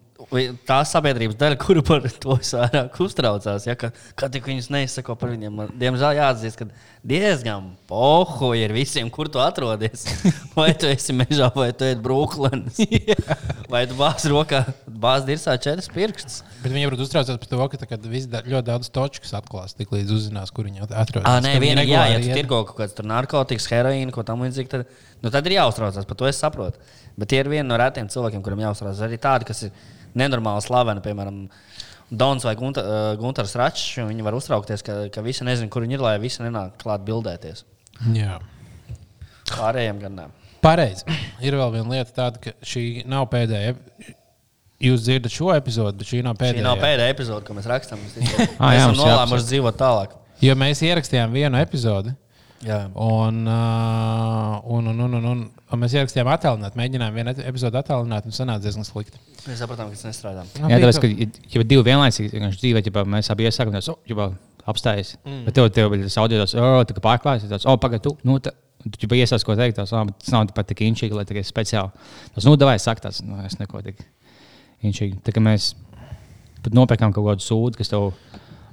tā sabiedrības daļa, kuru par to visvairāk uztraucās. Ja, ka, kad tik viņus neizsako par viņiem, man, diemžēl jāatzīst, ka diezgan pohu ir visiem, kur tu atrodies. Vai tu esi mežā, vai tu esi Brooklynas. vai tu bāz rokā, bāz dirzā četras pirkstus. Bet viņi varbūt uztraucās par to, ka tagad da- ļoti daudz točkas atklās, tik līdz uzzinās, kur viņi atrodas. Ah, nē, viena, jā, ja tu tirgo kaut kādas narkotikas, heroīnu, ko tam līdzīgi, tad, nu, tad ir jāuztraucās. Par to es saprotu. Bet tie ir viena no retiem cilvēkiem, kuriem jāuztraucās. Arī tādi, kas ir nenormāli slaveni, piemēram, Dons vai Gunta, uh, Gunārs Račs. Viņi var uztraukties, ka, ka visi nezina, kur viņi ir, lai visi nenāk klāt bildēties. Jā. Pārējiem gan ne. Pareizi. Ir vēl viena lieta, tāda, ka šī nav pēdējā. Jūs dzirdat šo epizodi, bet šī nav Šī pēdējā. nav pēdējā epizode, ko mēs rakstām. Mēs Ah, mēs jā, esam mums nolēmuši dzīvot tālāk. Jo mēs ierakstījām vienu epizodi, Jā. un, uh, un, un, un, un, un, un mēs ierakstījām attēlināt, mēģinājām vienu epizodi attēlināt, un sanāca diezgan slikti. Mēs sapratām, ka tas nestrādā. Jā, tāpēc, to- ka ja divi vienlaicīgi vienkārši dzīvē, ja mēs abi iesākam, tad jau apstājas. Mm. Bet tev, tev tas audio, tas oh, pārklājas, tas oh, pagaidi, tu, nu, tā, tu jau iesāc, ko teikt, tas, oh, bet tas nav pat tik inčīgi, lai tikai speciāli. Tas, nu, davai, saka tas, nu, es neko tik inčīgi. Tā kā mēs pat nopērkām kaut kādu sūdu, kas tev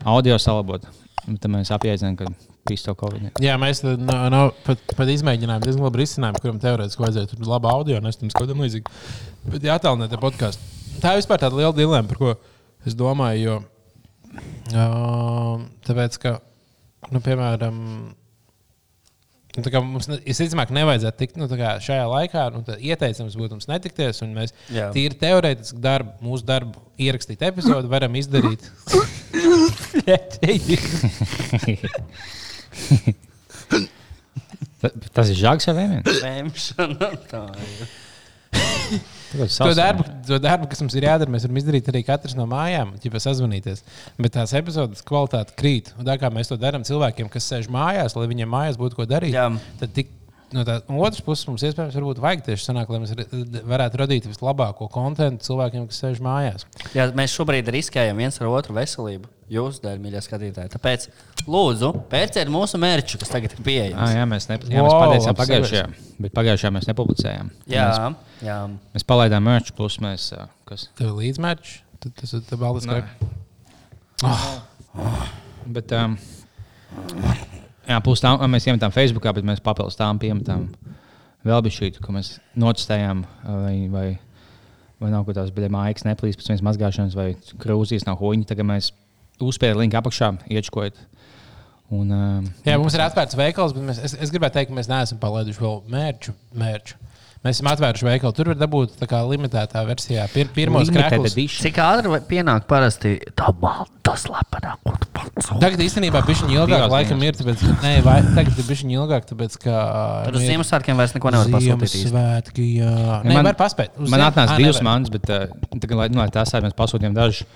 audio salabot, tad mēs apjēdzam, ka kā. Jā, mēs tad, no, no, pat, pat izmēģinājām diezgan labu risinājumu, kuram teorētiski vajadzētu tur labu audio, un es tam kam līdzīgi. Bet jāattālināt te podkāstu. Tā ir vispār tāda liela dilemma, par ko es domāju, jo uh, tāpēc, ka, nu, piemēram, Nu, tā kā mums, ne- visticamāk, nevajadzētu tikt nu, tā kā šajā laikā. Nu, tad ieteicams būtu mums netikties, un mēs Jā. tīri teorētiski darbu, mūsu darbu ierakstīt epizodi varam izdarīt. Ta- Tas ir žāks vai vienkārši? Vēmšana. Tā ir. To darbu, to darbu, kas mums ir jādara, mēs varam izdarīt arī katrs no mājām, ja sazvanīties. Bet tās epizodes kvalitāte krīt. Un tā kā mēs to darām cilvēkiem, kas sēž mājās, lai viņiem mājās būtu ko darīt, Jā. tad tik, no tā otras puses mums iespējams varbūt vajag tieši sanāk, lai mēs varētu radīt vislabāko kontentu cilvēkiem, kas sēž mājās. Jā, mēs šobrīd riskējam viens ar otru veselību. Jūsu dēļ, mīļie skatītāji. Tāpēc, lūdzu, pērciet mūsu mērķu, kas tagad ir Ah, pieejams. jā, mēs, ne, jā, mēs Wow, pateicām pagājušajā, bet pagājušajā mēs nepublicējām. Jā, Mēs, jā. mēs palaidām mērķu, plus mēs. Kas? Tev ir līdzmērķis, tad tas ir tas balsts. Nē. Bet, um, jā, plus tam mēs iemetām Facebookā, bet mēs papildus tām piemetām vēl bija šī, ko mēs notestējām. Vai, vai, vai nav kaut kādas mājas neplīs pēc vienas mazgāšanas, vai krūzīs nav huņi. Tagad mēs uzspēlējām linku apakšā, iečkojot. Un, um, Jā, mums ir atvērts veikals, bet mēs, es, es gribētu teikt, ka mēs neesam palaiduši vēl mērķu. mērķu. Mēs esam atvēruši veikalu. Tur var dabūt tā kā limitētā versijā. Pir, krēslus. edition. Cik ātri pienāk parasti tā balta slepenā? Tagad īstenībā bija viņa ilgāk, laikam ir. Tāpēc, nē, vai, tagad viņa ilgāk, tāpēc ka. Tad uz nu, Ziemassvētkiem vairs neko nevar pasūtīt. Ziemassvētki, jā. Nē, man- var paspēt. Uz Man atnāca divas manas, bet uh, tagad, lai, nu, lai tās mēs pasūtījām dažas.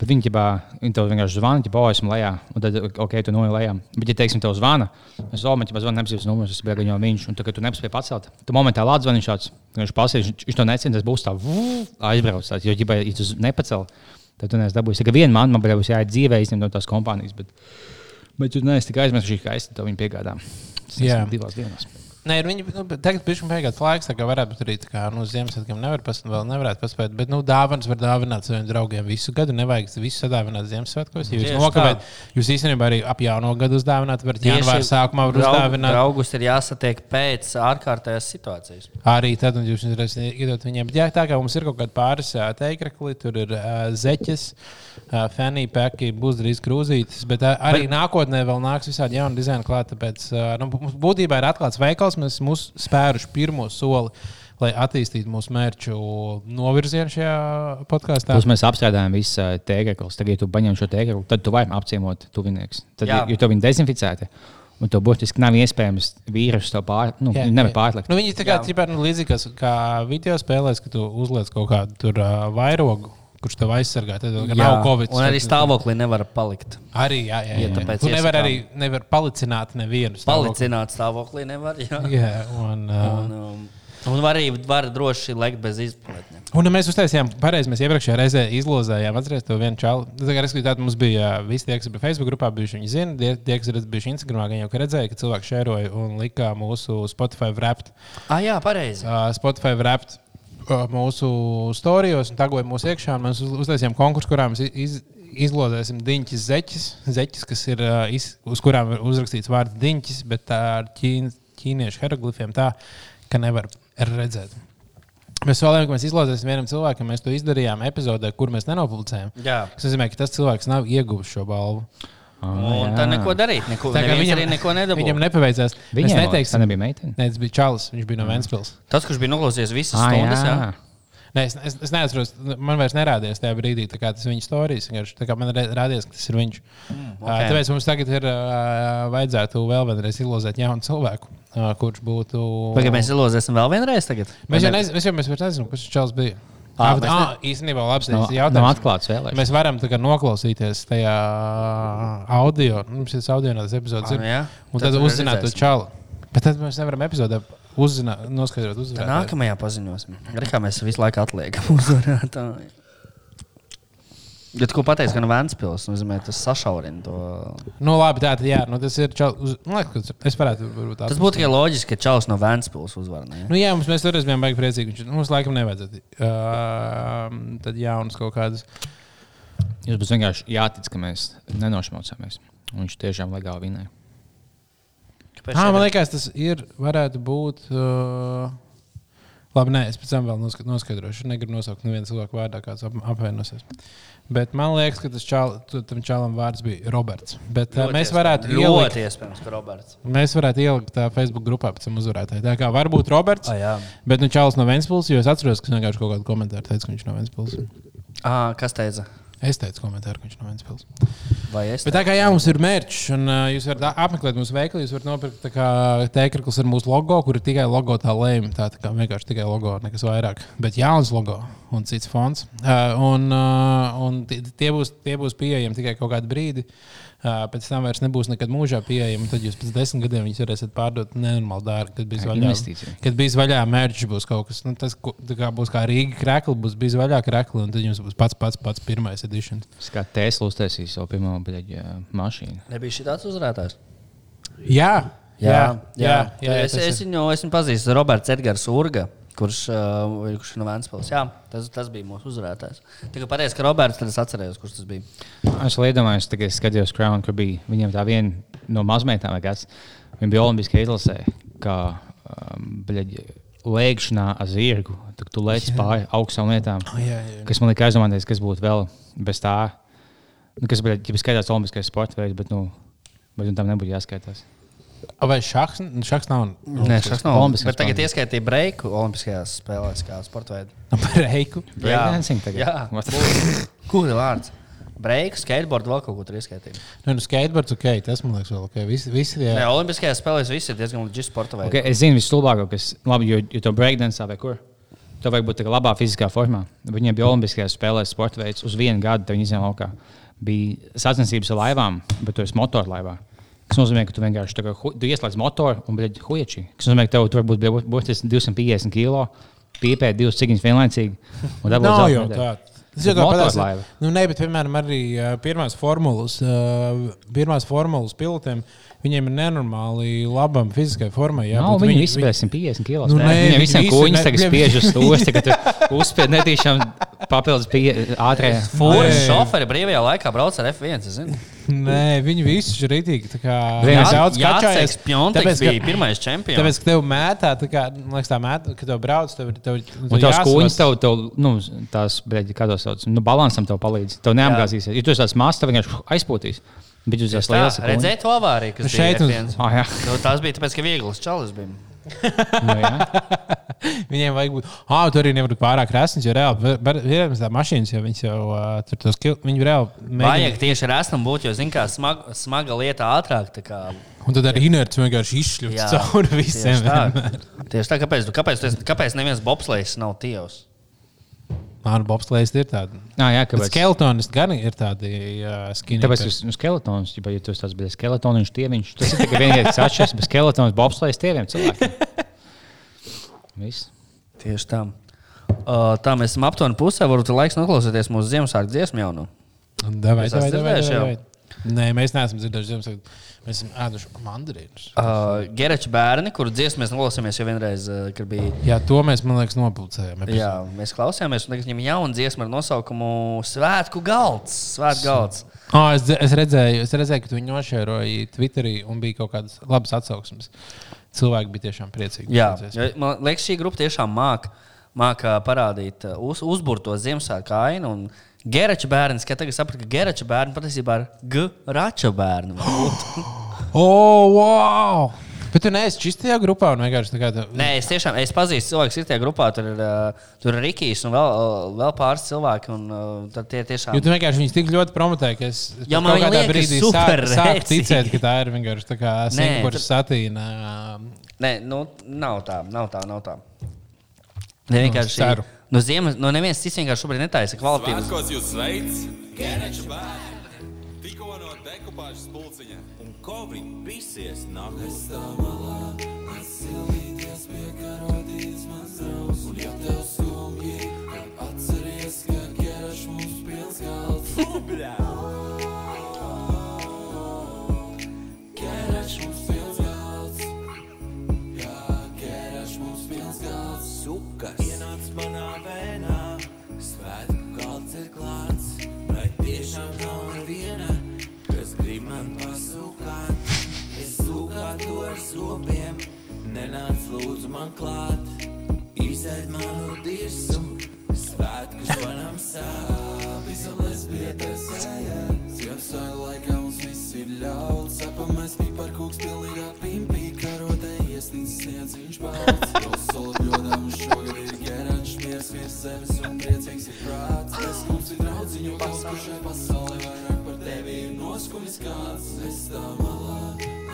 Bet viņi, ģibā, viņi tev vienkārši zvana, ja esmu lejā, un tad, ok, tu noej lejā. Bet, ja, teiksim, tev zvana, es domāju, ka zvana nepasīvs numurs, bija gan jau viņš, un tad, kad tu nepasīvi pacelt, tu momentā lādz zvanu, viņš šāds, viņš pasīv, viņš, to necina, tas būs tā, aizbrauc, tāds, jo, ja, ja tu nepacel, tad tu neesi dabūjis. Tikai viena man, man būs jāiet dzīvē, izņemt no tās kompānijas, bet, bet tu neesi tik aizmirsis, ka kaista tev viņa piegādā. Tas ir divās dienās. Nē, viņi nu, tagad bija beigās laiks, tā kā varētu būt arī tā kā nu, Ziemassvētkiem nevar pas, vēl nevarētu paspēt. Bet, nu, dāvanas var dāvināt saviem draugiem visu gadu. Nevajag visu sadāvināt Ziemassvētkos. Ja jūs nokavējat, jūs īstenībā arī ap jauno gadu uzdāvināt, varat janvāra sākumā var draugu- uzdāvināt. Draugus ir jāsatiek pēc ārkārtējās situācijas. Arī tad, un jūs iedot viņiem. Bet, jā, tā kā mums ir kaut kāda pāris ā, teikrekli, tur ir uh, zeķes, uh, fanny paki, būs drīz krūzītes. Bet uh, arī bet... nākotnē vēl nāks visādi jauni dizaini klāt. Tāpēc uh, nu, mums būtībā ir atklāts veikals, mēs esam spēruši pirmo soli. Lai attīstītu mūsu mērķu novirzienu šajā podkāstā. Plus mēs apstrādājam visus tēkļus. Tagad, ja tu paņem šo tēkļu, tad tu vari apciemot tuvinieks. Tad, Jā. ja, ja tu viņu dezinficēti, un to būtiski nav iespējams vīrusu to pār, nu, Jā, nevar jā. pārlikt. Nu, viņi tā kā ķipā, nu, līdzīgi kā- kā video spēlēs, ka tu uzliec kaut kādu tur uh, vairogu, kurš tev aizsargā. Tad jau nav Covid. Un arī stāvoklī nevar palikt. Arī, jā, jā, Ja jā. tāpēc Tu nevar iesakām. arī nevar palicināt nevienu. stāvokli. Palicināt stāvoklī nevar. Jā. Jā, un, uh, Un, um, un var arī var droši lekt bez izplatņa. un mēs uztaisījām, pareizi, mēs iepriekšējā reizē izlozējām, atcerieties to vienu. Tā kā respektīvi, tātad mums bija uh, visi tie, kas bija Facebook grupā, bijuši viņi zina, tie, tie kas ir bijuši Instagramā, viņi jau redzēja, ka cilvēki šēroja un lika mūsu Spotify wrapped. Ah, jā, pareizi. Uh, Spotify wrapped uh, mūsu storijos un tagoja mūsu iekšā. Mēs uz- uztaisījām konkursu, kurā mēs iz, izlozēsim diņķis zeķis, zeķis kas ir, uh, iz, uz kurām ir uzrakstīts vārds diņķis, bet tā ar ķīn, ķīniešu hieroglifiem tā, ka nevar redzēt. Mēs solījām, ka mēs izlozēsim vienam cilvēkam. Mēs to izdarījām epizodē, kur mēs nenopublicējām. Jā. Tas nozīmē, ka tas cilvēks nav ieguvis šo balvu. Un tā neko darīt. Neko, Tā viņam arī neko viņam nedabūja. nepaveicās. Viņam Mēs tā neteiksim, nebija meitene. Nē, tas bija Čalis. Viņš bija no Vēncpils. Tas, kurš bija noklausījies visas Ah, stundas, jā. jā. Nē, es, es, es neatceros, man vairs nerādījās tajā brīdī, tā kā tas viņa stāstījis. Man rādījās, ka tas ir viņš. Mm, ok. okay. Tāpēc mums tagad ir uh, vajadzētu vēl vienreiz ilozēt jaunu cilvēku, uh, kurš būtu. Vai mēs ilozēsim vēl vienreiz tagad? Mēs jau nezinām, mēs jau mēs nezinām, kas šis čels bija. Ah, bet, ah, īstenībā labs Nav, tas nav jautājums. atklāts vēlēšanas. Mēs varam noklausīties tajā audio, nu, šis audio no tas epizodes Ah, ir. jā. Un Tad tad uzzināt to čalu. Bet tad mēs nevaram epizodē uzzināt, noskaidrot uzvarētāju. nākamajā paziņosim. Arī kā mēs visu laiku atliekam uzvarētāju. Ja tu ko pateici, ka no Vēncpils, nozīmē, tas sašaurina to. Nu, labi, tā tad jā, nu, tas ir čalis. Uz... Nu, liekas, es varētu varbūt Tas būtu tikai loģiski, ka Čaus no Vēncpils uzvar. ne? Nu, jā, mums mēs toreiz bijām baigi priecīgi. Viņš, mums laikam nevajadzētu. Uh, tad jaunas kaut kādas. Jums būs vienkārši jātic, ka mēs nenošmaucāmies. Un viņš tiešām legāli vinēja. Kāpēc Ah, man liekas, tas ir, varētu būt. Uh... Labi, nē, es pēc tam vēl noska- noskaidrošu. Negribu nosaukt nevienu cilvēku vārdā, kāds ap, apvainosies. Bet man liekas, ka tas čāl, tam čālam vārds bija Roberts. Bet uh, Ļoti mēs varētu ielikt, iespējams, ka Roberts. mēs varētu ielikt tā Facebook grupā pēc tam uzvarētāju. Tā kā varbūt Roberts, jā. bet nu Čāls no Ventspils, jo es atceros, ka viņš vienkārši kaut kādu komentāru teica, ka viņš no Ventspils. Ah, kas teica? Es teicu komentāru, ka viņš no Ventspils. Vai es? Bet tā kā jā, mums ir mērķis, un uh, jūs varat apmeklēt mūsu veikalu, jūs varat nopirkt tēkļus ar mūsu logo, kur ir tikai logo tā lēma. Tā, tā kā vienkārši tikai logo, nekas vairāk. Bet jauns logo un cits fonds. Uh, un uh, un tie, tie, būs, tie būs pieejami tikai kaut kādu brīdi. Uh, pēc tam vairs nebūs nekad mūžā pieejami. Tad jūs pēc desmit gadiem viņus varēsiet pārdot nenormāli dārgi. Kad bija vaļā, kad bija vaļā mērķis, būs kaut kas nu, tas, ko- tā kā būs kā Rīga krekla, būs bijis vaļā krekla, un tad jums būs pats pats, pats pirmais editions. Tas kā Tesla uztaisīja savu pirmo mašīnu. Nebija šī tāds uzvarētājs. Jā, jā, jā. jā, jā es, tas ir- es, viņu, es viņu pazīstu. Roberts Edgars Urga. Kurš, uh, kurš ir no Vēncpils? Jā, tas, tas bija mūsu uzvarētājs. Tikai pateicis, ka Roberts, tad es atcerējos, kurš tas bija. Es iedomājos, ka es skatījos Crown, kur bija viņiem tā viena no mazmeitām, kas. Viņa bija Olimpiskajā izlasē, kā um, lēkšanā ar zirgu. Tad tu lēci pāri augstām lietām. Oh, jā, jā. Kas man liekas, aizdomāties, kas būtu vēl bez tā. Nu, kas bija ja skaidrs, Olimpiskais sports veids, bet nu, bet nu, tam nebūtu jāskaitās. Vai šachs, šachs nav? Nē, šis nav Olimpiskais Bet tagad ieskaitīja breiku Olimpiskajās spēlēs, kā sporta veidu. Par reiku. Breakdancing tagad? Jā, What? Kur ir vārds? Breiku, skateboard, vēl kaut ko tur ieskaitīt. Nu, nu skateboards, ok, tas man liekas, vēl ok. Visi, visi tie, Nē, Olimpiskajās spēlēs viss ir diezgan līdzīgs sporta veidam. Okay, es zinu, vislabāko, kas labi, jo, jo to breakdance vai kur. Tev vajag būt labā fiziskā formā. Viņiem bija Olimpiskajās spēlēs sporta veids uz vienu gadu, tad viņi izņēma laukā. Bija sacensības ar laivām, bet tu esi motorlaivā. Tas nozīmē, ka tu vienkārši tā kā tu ieslēdz motoru un bļaļ huiečī. Tas nozīmē, ka tev tur varbūt būtiski 250 kg, piepēt divas cigiņas vienlaicīgi. nav jau tā. Tas jau tā Motorlaiva. patās. Nu, nē, bet, piemēram, arī pirmās formulas, pirmās formulas pilotiem, viņiem ir nenormāli labam fiziskai formai. Jā, būt. viņi visi bija 150 kg. Nu, nē, Viņiem viņi visiem ne- tagad ne- spiež uz to, ka tu uzspēj netīšām papildus. Fūris Nē. šoferi brīvajā laikā brauc ar F1. es zinu. Nē, viņi visi ir rītīgi. tā kā Viens- mēs daudz. Pjontek tāpēc, bija ka- pirmais čempions. Tāpēc, ka tev mētā, tā kā, man liekas, tā mētā, ka tev brauc, tev ir. Tev, tev Un tās kuģis tev, tev nu, tās, breģi, kā sauc, nu, balansam tev palīdz. Tev neapgāzīsies. Ja tu esi tāds mazs, tev vienkārši aizpūtīs. Bet jūs esat liels. Redzēju to avāriju, kas Šeit bija uz- F1. Jā. Nu, tas bija tāpēc, ka viegls čalis bija. Nu. Viņiem vajag būt. Ah, tur arī nevar būt pārāk resns, jo reāli ir tā mašīnas, jo viņas jau uh, tur tos kil... Viņi reāli Vajag tieši ar esmu būt, jo, zināmā mērā, smaga, smaga lieta ātrāk. tā Kā, Un tad arī inerts vienkārši izšļūst cauri visiem. tieši tā. Tieši tā, kāpēc, kāpēc, kāpēc neviens bobslēgs nav tievs? Man bobslēgs ir tādi. Ah, jā, kāpēc? skeletonis gan ir tādi uh, skinīgi. Tāpēc, ka nu, skeletons, ja, ja tu esi tāds bez skeletoniņš, tieviņš, tas ir tikai vienīgais, kas atšķiras, bet skeletons bobslējas tieviem cilvēkiem. Viss. Tieši tā. Uh, tā mēs esam aptuveni pusē. Varbūt ir laiks noklausīties mūsu Ziemassvētku dziesmu jau. Nu. Davai, davai, davai, davai, davai. Nē, mēs neesam dzirdējuši Ziemassvētku. Mēs esam ēduši mandarīnus. Uh, Gereča bērni, kuru dziesmu mēs nolasījāmies jau vienreiz, uh, kad bija. Jā, to mēs, man liekas, nopulcējām. Jā, mēs klausījāmies, un tagad viņam jauna dziesma ar nosaukumu Svētku galds. Svētku galds. Oh, es, es, redzēju, es redzēju, ka tu viņu nošēroji Twitterī un bija kaut kādas labas atsauksmes. Cilvēki bija tiešām priecīgi. Jā, man liekas, šī grupa tiešām māca māk parādīt, uz, uzbūvēt to Ziemassvētku ainu. un Gerača bērns, kā tagad sapratu, ka Gerača bērns patiesībā ir Grača bērns. Oh, wow! Bet tu neesi čistajā grupā un vienkārši tā kā. Tu... Nē, es tiešām es pazīstu cilvēku, kas ir tajā grupā. Tur ir, ā, tur ir Rikijs un vēl, ā, vēl pāris cilvēki. Un, tad tie tiešām Jo tu vienkārši viņus tik ļoti promotēji, ka es viņi kādā brīdī sāku sāk ticēt, ka tā ir vienkārši tā kā Singapūras tur- satīna. Nē, nu, nav tā, nav tā. Nav tā. Ne es vienkārši ceru. No ziemas, no neviens cits vienkārši šobrīd netaisa kvalitātes. Svētkos jūs sveic! Gēreča bērni! Tikko no dekupāžas pulciņa. Un Covid visies nākas tā malā. Silvīties pie karodītas mans draugs. Un ja tev skumji, tad atceries, ka geraš mums pils galds. Ubļā! Geraš mums zobiem, nenāc lūdzu man klāt. Izēd manu dirsu, svētku zvanam sāp. Izolēs pietas, Ziemassvētku laikā mums viss ir ļauts. Sapamēs pipar kūks pilnīgā pimpī, karotē iesnīts sniedz viņš balts. Pilsola bļodām šogad ir geračs, miers virs zemes un priecīgs ir prāts. Bez mums ir draudziņu pasauli šai pasaulē, vairāk par tevi ir noskumis kāds. Es tā malā,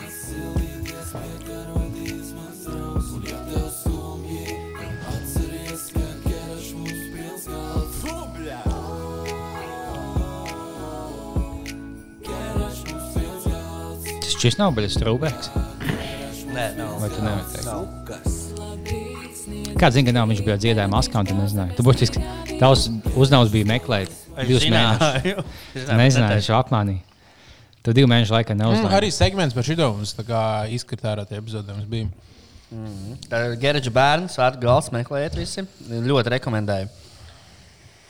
atsilīties Tas šis nav baļas strūbēks. Nē, nav. Vai tu nevari. Kāds zina, ka nav viņš bija dziedājis maskā, un tu nezināji. Tu būtiski tavs uzdevums bija meklēt divus mēnešus. Nezināju, viņš apmānīja. Tu divu mēnešu laikā Mm, neuzdevumi. arī segments par šo mums tā kā izkritā ārā tie epizodē. mums bija. Gerģa bērns, svētku galds meklējiet visi. Ļoti rekomendēju.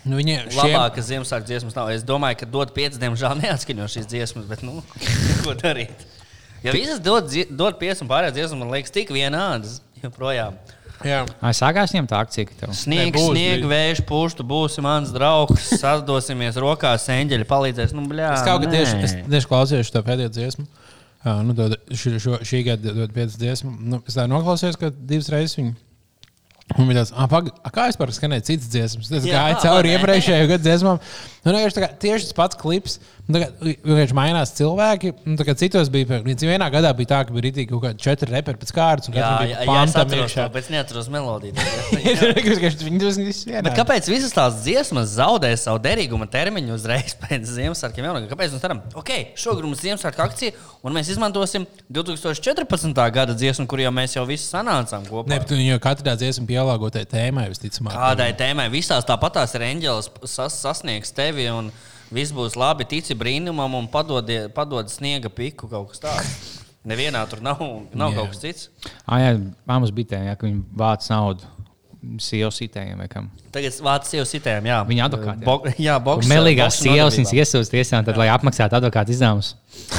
Nu, viņi šiem, Labākas Ziemassvētku dziesmas nav. Es domāju, ka dod pieci, diemžēl neatskaņo šīs dziesmas, bet nu, ko darīt? Ja visas dod, dod pieci un pārējās dziesmas, man liekas, tik vienādas joprojām. Jā. Ai, sākās viņam tā akcija, ka tev. Sniegs, bija. vējš, pūš, tu būsi mans draugs. Sadosimies rokās, eņģeļi palīdzēs. Nu, bļā, Es kaut kā tieši, es tieši klausījos šo pēdējo dziesmu. Uh, nu, dod, šo, šo, šī gada dod piecas dziesmu. Nu, es tā noklausījos, ka divas reizes viņu. Un bija tāds, ah, kā es varu skanēt citas dziesmas? Es gāju cauri vai ne? Nu, vienkārši tā kā tieši tas pats klips. Nu, Vienkārši mainās cilvēki. Nu, citos bija, vienā gadā bija tā, ka bija rītīgi kaut kādi četri reperi pēc kārtas. Jā, jā, jā, es atceros to, bet es neatceros melodiju. Kāpēc visas tās dziesmas zaudē savu derīguma termiņu uzreiz pēc Ziemassvētkiem? Kāpēc mēs darām? Ok, šogad mums ir Ziemassvētku akcija, un mēs izmantosim 2014. gada dziesmu, kur jau mēs jau visi sanācām kopā. Ne, bet jau katrā dziesmā pielāgotai tēmai, visticamāk. Kādai tēmai visās tāpatās ir eņģelis sas, sasniegs tevi, un viss būs labi. Tici brīnumam, un padodi, padod sniega piku kaut kas tāds. Nevienā tur nav, nav Jā. kaut kas cits. Ah, jā, māmas bitēm, jā, ka viņi vāc naudu sievas sitējiem vai kam. Tagad vācis jau sitējām, jā. Viņa advokāti, jā. Bo, jā, boks. Melīgās sievas viņas iesūdz tiesā, tad, lai apmaksātu advokātu izdevumus.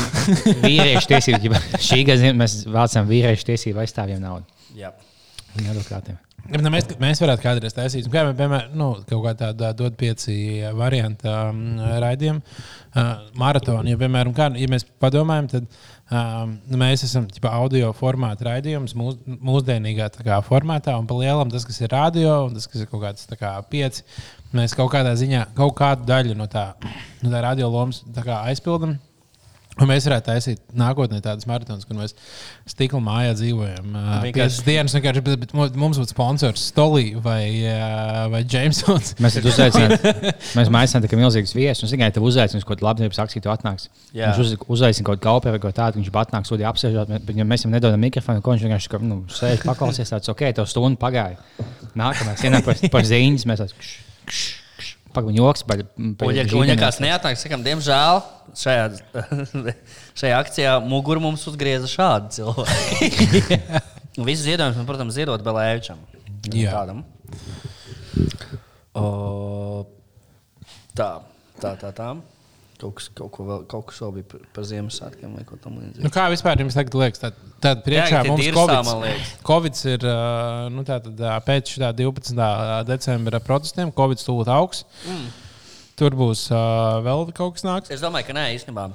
vīriešu tiesību, ja šī gada mēs vācam vīriešu tiesību aizstāvjiem naudu. Jā. Viņa advokātiem. Ja, nu, mēs, mēs varētu kādreiz taisīt, kā, piemēram, nu, kaut kā tāda dot pieci variantu um, raidījumu, uh, maratonu. Ja, piemēram, kā, ja mēs padomājam, tad um, mēs esam ķipa, audio formāta raidījums mūs, mūsdienīgā kā, formātā, un pa lielam tas, kas ir radio, un tas, kas ir kaut kāds kā, pieci, mēs kaut kādā ziņā kaut kādu daļu no tā, no tā radio lomas aizpildam. Un mēs varētu taisīt nākotnē tādas maratonas, kur mēs stikla mājā dzīvojam. Vienkārši- piecas dienas, vienkārši, bet, bet mu- mums būtu sponsors Stolī vai, vai Jamesons. Mēs tad uzaicinām, mēs maisām tikai milzīgus viesus. Viņš tikai tev uzaicinās kaut kādu labdarības akciju, tu atnāks. Jā. Viņš uz, uzaicina kaut kādu kaupu vai kaut tādu, viņš pat atnāks, sūdī apsēžot, bet mēs viņam nedodam mikrofonu, ko viņš vienkārši kā, nu, sēž paklausies, tāds ok, tev stundu pagāja. Nākamais ienāk par, par ziņas, mēs kš, Pagaidām, joks. Baļ, Un, ja, kāds neatnāk, sakām, diemžēl šajā, šajā akcijā muguru mums uzgrieza šādi cilvēki. Ziedojumus, man, protams, ziedot Belēvičam. Jā. Tādam. O, tā, tā, tā. tā. Kaut kas, kaut, ko vēl, kaut kas vēl bija par, par Ziemassvētkiem vai ko tamlīdzīgu. Nu, kā vispār jums tagad liekas? Tad, tad priekšā Jā, mums COVID. COVID ir nu, tātad, ā, pēc šī 12. decembra protestiem. Covid tūlīt augs. Mm. Tur būs uh, vēl kaut kas nāks. Es domāju, ka nē, īstenībā.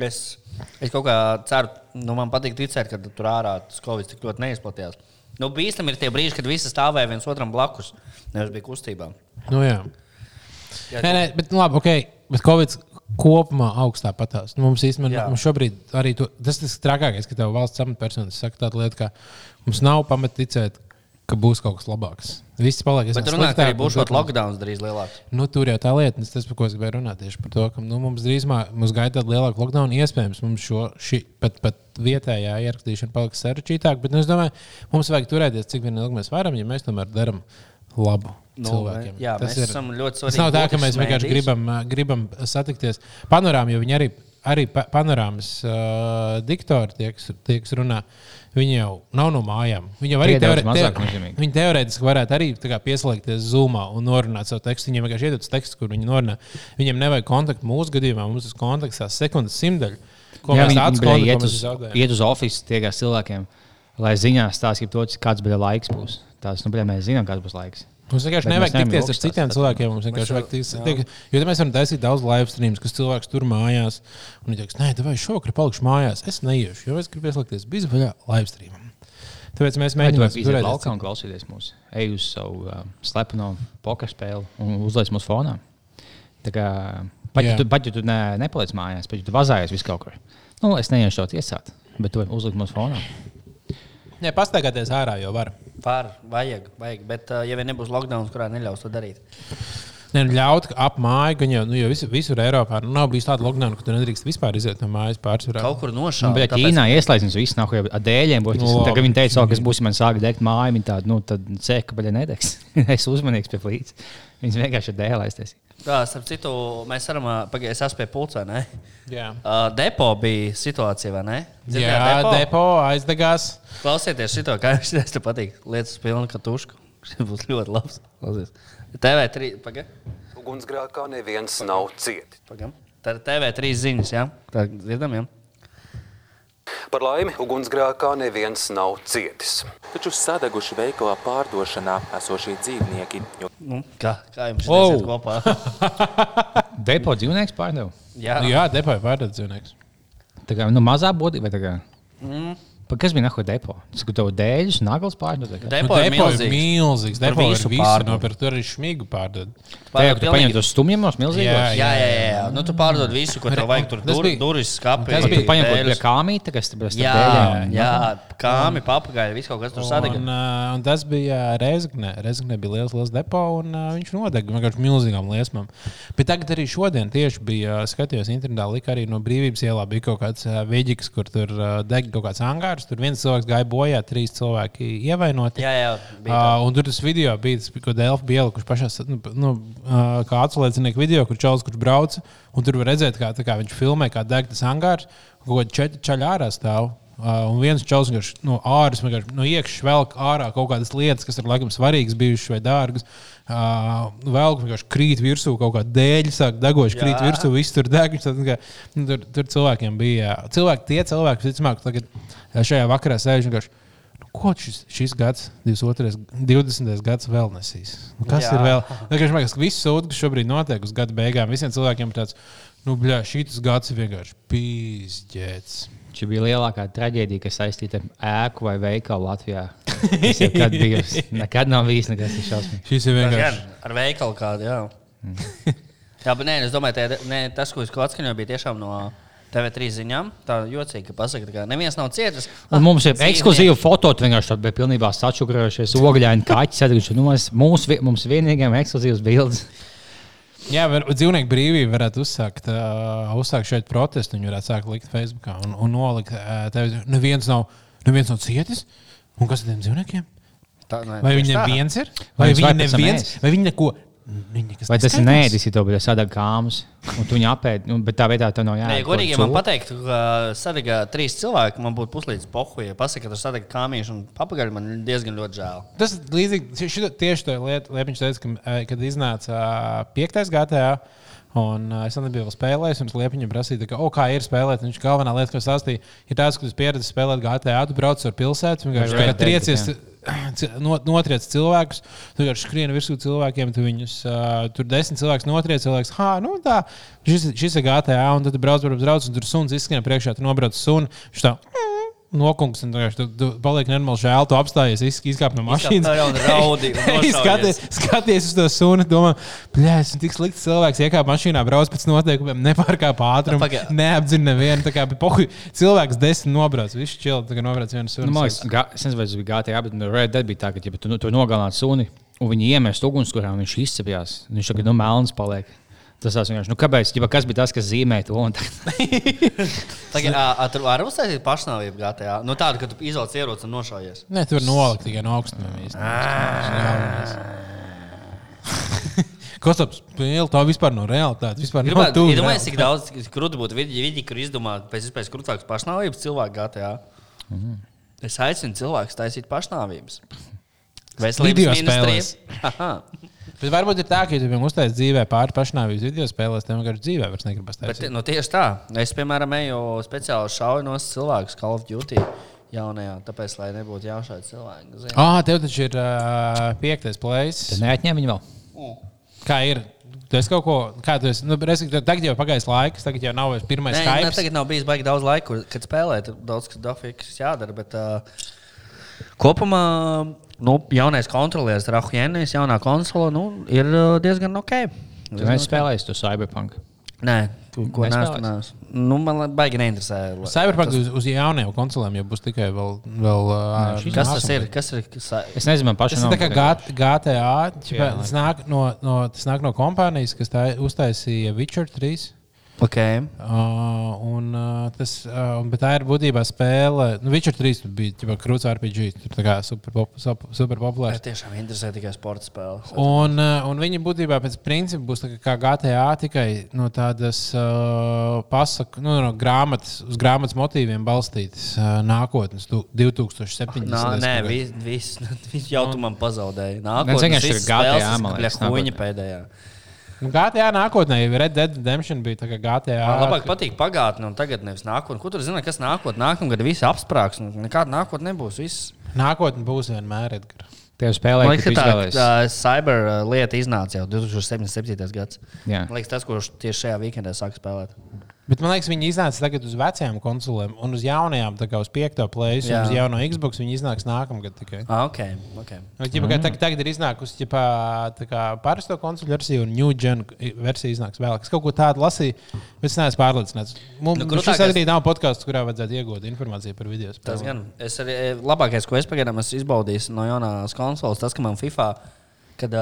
Es, es kaut kā ceru, nu, man patīk ticēt, ka tur ārā tas Covid tik ļoti neizplatījās. Nu, bīstami ir tie brīži, kad visi stāvēja viens otram blakus. Nevis bija kustībā. Nu, jā. Jā, Nē, nē, bet nu, labi, ok. Bet Covid kopumā augstā patās. Nu, mums īstenībā mums šobrīd arī to, tas ir trakākais, ka tev valsts amatpersonas saka tādu lietu, ka mums nav pamata ticēt, ka būs kaut kas labāks. Viss paliek. Bet runāt, ka arī būs šāds lockdown drīz lielāks. Nu, tur jau tā lieta, tas, par ko es gribēju runāt, tieši par to, ka nu, mums drīzumā mums gaida tāda lielāka lockdown. Iespējams, mums šo šī, pat, pat vietējā ierakstīšana paliks sarežģītāka, bet nu, es domāju, mums vajag turēties, cik vien ilgi mēs varam, ja mēs tomēr darām labu. Nu, cilvēkiem. jā, Tas mēs esam ļoti Tas nav tā, ka svarīgi mēs vienkārši gribam, gribam satikties. Panorāmā jau viņi arī, arī pa- panorāmas uh, diktori, tie, kas, tie, kas runā, viņi jau nav no mājām. Viņi jau arī teore, mazāk teo- nozīmīgi. viņi teorētiski varētu arī kā pieslēgties Zoomā un norunāt savu tekstu. Viņiem vienkārši iedod tekstu, kur viņi norunā. Viņiem nevajag kontaktu mūsu gadījumā. Mums tas kontakts tās sekundes simtaļa. Ko Jā, mēs kontakts, iet uz, uz oficiālu tiekās cilvēkiem, lai ziņās stāstītu kāds bija laiks. Būs. Tās, nu, bļa, mēs zinām, kāds būs laiks. Mums vienkārši nevajag tikties ar citiem cilvēkiem. Mums vienkārši vajag tikties. Jo mēs varam taisīt daudz live streams, kas cilvēks tur mājās. Un viņš teiks, nē, vai šovakar palikšu mājās. Es neiešu, jo es gribu ieslēgties bizvaļā live streamam. Tāpēc mēs iziet turēt laukā un klausīties mūsu, ej uz savu uh, slepeno poker spēli un uzliek mūsu fonā. Kā, pat, ja tu, pat ja tu ne, nepaliec mājās, bet ja tu vazājies vis kaut kur, nu, es neiešu to tiesāt, bet tu uzliek mūsu fonā. Jā, pastaigāties ārā jau var. Var, vajag, vajag. Bet, uh, ja vien nebūs lockdown, kurā neļaus to darīt, Nē, nu, ļaut ap māju, gan jau, nu, jo visur, visur Eiropā nu, nav bijis tāda lockdown, ka tu nedrīkst vispār iziet no mājas pārsvarā. kaut kur Nu, nošāva. bet Ķīnā ieslēdzas viss nav jau ar dēļiem. Būs, Nu, nu, labi. tagad viņi teica, ka, kas būs, ja man sāk degt māja, viņi tādu, nu, tad cēka, ka nedegs. es uzmanīgs pie flīts. Viņas vienkārši ir dēlēs. Tā, starp citu, mēs varam, pagaidām, es esmu pie pulcē, ne? Jā, Uh, depo bija situācija, vai ne? Dzirdējāt Jā depo aizdegās. Klausieties šo, kā jums tas patīk. Lietas pilna katuška. Šis būs ļoti labs. Klausies. TV3, pagaidi. Ugunsgrēkā neviens nav cietis. Pagam. Tā ir TV3 ziņas, jā? Tā dzirdam, jā? Par laimi, ugunsgrēkā neviens nav cietis. Taču sadeguši veikalā pārdošanā esošie dzīvnieki, jo Nu, kā, kā jums Wow. oh. kopā? Depo dzīvnieks pārdev. Jā, Nu, jā depo ir pārdevējs dzīvnieks. Tā kā nu, mazā bodī vai tā kā. Mm. Pa, kas bija nahuj depo? Tas, ka tev dēļus, nagls pārdod. Depo ir depo ir milzīgs. milzīgs. Tur Depo ir visu pārdod. nopirkt. Tur arī šmigu pārdod. Ka tu paņem tos stumjamos milzīgos. Jā, Jā, jā, jā. Nu, tu pārdod visu, ko tev vajag. Tur Tas dur, bija- durvis, skāpī. tas bija paņemot pie dēļus. kāmītes, kas tur bija. Jā, jā, kāmi, papagaļi, viss kaut kas tur sadega. Un, uh, un tas bija Reizekne. Reizekne bija liels, liels depo, un uh, viņš nodega vienkārši milzīgām liesmām. Bet tagad arī šodien tieši bija skatījos internetā, lika arī no brīvības ielā bija kaut kāds uh, veģiks, kur tur uh, deg kaut kāds angārs. Tur viens cilvēks gāja bojā, trīs cilvēki ievainoti. Jā, jā, bija. Uh, un tur tas video bija, tas, ko Dēlķis bija ielikuši pašā, nu, nu, uh, kā atsaucinieku video, kur čels, kurš brauca. Un tur var redzēt, kā, kā viņš filmē, kā deg tas angārs, kaut četri čaļi ārā stāv. Uh, un viens čels vienkārši no ārā, vienkārši no iekšas velk ārā kaut kādas lietas, kas ir laikam svarīgas, bijušas vai dārgas. Uh, vēl vienkārši krīt virsū, kaut kā dēļ, sāk degoši krīt virsū, viss tur deg. Kā, nu, tur, tur cilvēkiem bija. Cilvēki, tie cilvēki, kas, visticamāk, tagad uh, šajā vakarā sēž vienkārši. Nu, Ko šis, šis gads, 22, 20. gads vēl nesīs? Nu, kas Jā. Ir vēl? Vienkārši man liekas, ka viss sūds, kas šobrīd notiek uz gada beigām, visiem cilvēkiem ir tāds, nu, bļā, šis gads ir vienkārši pīzģēts. Šī bija lielākā traģēdija, kas saistīta ar ēku vai veikalu Latvijā. Tas jau kad bijusi. Nekad nav bijis nekas tāds šausmīgs. Šis ir vienkārši. ar veikalu kādu, jā. jā, bet nē, es domāju, ka nē, tas, ko es atskaņoju, bija tiešām no TV3 ziņām. Tā jocīgi, ka pasaka, ka neviens nav cietis. Un mums ir ekskluzīva foto, tur vienkārši tāda bija pilnībā sačukrējušies ogļaini kaķi. Nu, vi- mums vienīgajam ekskluzīvas bildes. Jā, var, dzīvnieku brīvība varētu uzsākt, uh, uzsākt šeit protestu. Viņi varētu sākt likt Facebookā un, un nolikt, uh, tev, neviens, nav, neviens nav cietis. Un kas ar tiem dzīvniekiem? Tā, nē, Vai tā. neviens ir? Vai Vai viņi neviens? Vai viņi neko Vai tas ir ja tev bija sadeg kāmas, un tu viņu apēdi, nu, bet tā vietā tev nav Nē, jāēd. godīgi, ja man pateiktu, ka sadegā trīs cilvēki, man būtu puslīdz pohu. Ja pasakā, ka tur sadegā kāmīši un papagaļi, man ir diezgan ļoti žēl. Tas ir līdzīgi. šito- Tieši tā lieta, Liepiņš teica, ka, eh, kad iznāca ā, piektais GTA. Un uh, es nebiju vēl spēlējis, un Liepiņam prasīju, tā kā, oh, kā ir spēlēt. Viņš galvenā lieta, ko stāstīja, ir tas, ka tu pieredzi spēlēt GTA, tu brauc ar pilsētu, un vienkārši tā triecies, ci- no- notriec cilvēkus, tu vienkārši skrieni virsū cilvēkiem, tu viņus uh, tur desmit cilvēkus notriec, cilvēks, ha, nu tā, šis, šis ir GTA, un tad brauc, brauc, brauc, un tur suns izskrien priekšā, tu nobrauc sunu, viņš tā. Nokungs, un tu, tu paliek nenormāli žēl, tu apstājies, iz- izkāp no mašīnas. un raudi un skaties, skaties uz to sunu, domā, bļā, esmu tik slikts cilvēks, iekāp mašīnā, brauc pēc noteikumiem, nepārkāp ātrumu, neapdzina nevienu. Tā kā pohu, cilvēks desmit nobrauc, viņš čil, tā kā nobrauc vienu sunu. Nu, man liekas, es nezinu, vai tas bija GTA, bet no Red Dead bija tā, ka ja tu, nu, tu nogalināji suni, un viņi iemest ugunskurā, un viņš izcepjās. Viņš tagad no melnas paliek. Tas tas vienkārši, nu, kāpēc, ja kas bija tas, kas zīmē to? Tagad, tur var uztaisīt pašnāvību GTA. Nu, tādu, ka tu izvelc ieroci un nošaujies. Nē, tur nolikt tikai no augstuma. Kostaps, pilnīgi tā vispār no realitātes. Vispār Gribētu, tuvu iedomājieties, cik realitātei. daudz krūti būtu vidi, vidi, kur izdomāt pēc iespējas krūtākas pašnāvības cilvēku GTA. Es aicinu cilvēkus taisīt pašnāvības. Veselības ministrija. Bet varbūt ir tā, ka, ja tu viņam uztaisīsi dzīvē pāri pašnāvības video spēlēs, tad vienkārši dzīvē vairs negribas Bet, taisīt. nu, tieši tā. Es, piemēram, eju speciāli šauju no cilvēkus Call of Duty jaunajā, tāpēc, lai nebūtu jāšauj cilvēku. Ah, tev taču ir uh, piektais plēsis. Tad neatņem viņu vēl. Kā ir? Tu esi kaut ko, kā tu esi, nu, respektīvi, tagad jau pagājis laiks, tagad jau nav vairs pirmais Skype. tagad nav bijis baigi daudz laika, kad spēlēt. Daudz kas dafiks jādara. Bet, uh, kopumā nu, jaunais kontrolieris Rahujēnis, jaunā konsole, nu, ir uh, diezgan ok. Tu neesi spēlējis to Cyberpunk. Nē, ko, ko nesu. Nu, man baigi neinteresē. Cyberpunk uz, uz jaunajām konsolēm jau būs tikai vēl. vēl uh, Kas tas ir? Kas ir? Kas, Es nezinu, man Tas pašam ir tā kā GTA. Jā, Tas nāk no, no, tas nāk no kompānijas, kas tā uztaisīja Witcher 3. Okay. Uh, un, uh, tas, uh, bet tā ir būtībā spēle. Nu, Witcher 3 tur bija ģipa, krūts RPG. Tur tā kā super, pop, super, super populārs. tiešām interesē tikai sporta spēles. Un, uh, un viņi būtībā pēc principa būs tā kā GTA tikai no tādas uh, pasaku, nu, no grāmatas, uz grāmatas motīviem balstītas uh, nākotnes, tu- 2070. Nā, nē, viss vis, vis jau tu man pazaudēji. Nē, Nākamais vienkārši ir GTA, man liekas, pēdējā. Nu, GTA nākotnē jau Red Dead Redemption bija tā kā GTA. Man labāk patīk pagātnē, un tagad nevis nākotnē. Kur tur zina, kas nākotnē? Nākamgad viss apsprāgs, un nekāda nākotnē nebūs. Viss. Nākotnē būs vienmēr Edgars. Tev Man spēlēja, liekas, ka ka tā tā cyber uh, lieta iznāca jau 2077. gads. Jā. Man liekas, tas, kurš tieši šajā weekendā sāk spēlēt. Bet man liekas, viņi iznāca tagad uz vecajām konsolēm, un uz jaunajām, tā kā uz piekto plēsu, un uz jauno Xbox viņi iznāks nākamgad tikai. Ah, ok. okay. Nu, ķipa, mm. tagad, tagad ir iznākusi kā parasto konsolu versija, un New Gen versija iznāks vēlāk. Es kaut ko tādu lasīju, bet es neesmu pārliecināts. Mums Nu, nu, šis arī nav podkāsts, kurā vajadzētu iegūt informāciju par video Tas gan. Es arī eh, labākais, ko es pagaidām esmu izbaudījis no jaunās konsoles, tas, ka man FIFA, kad,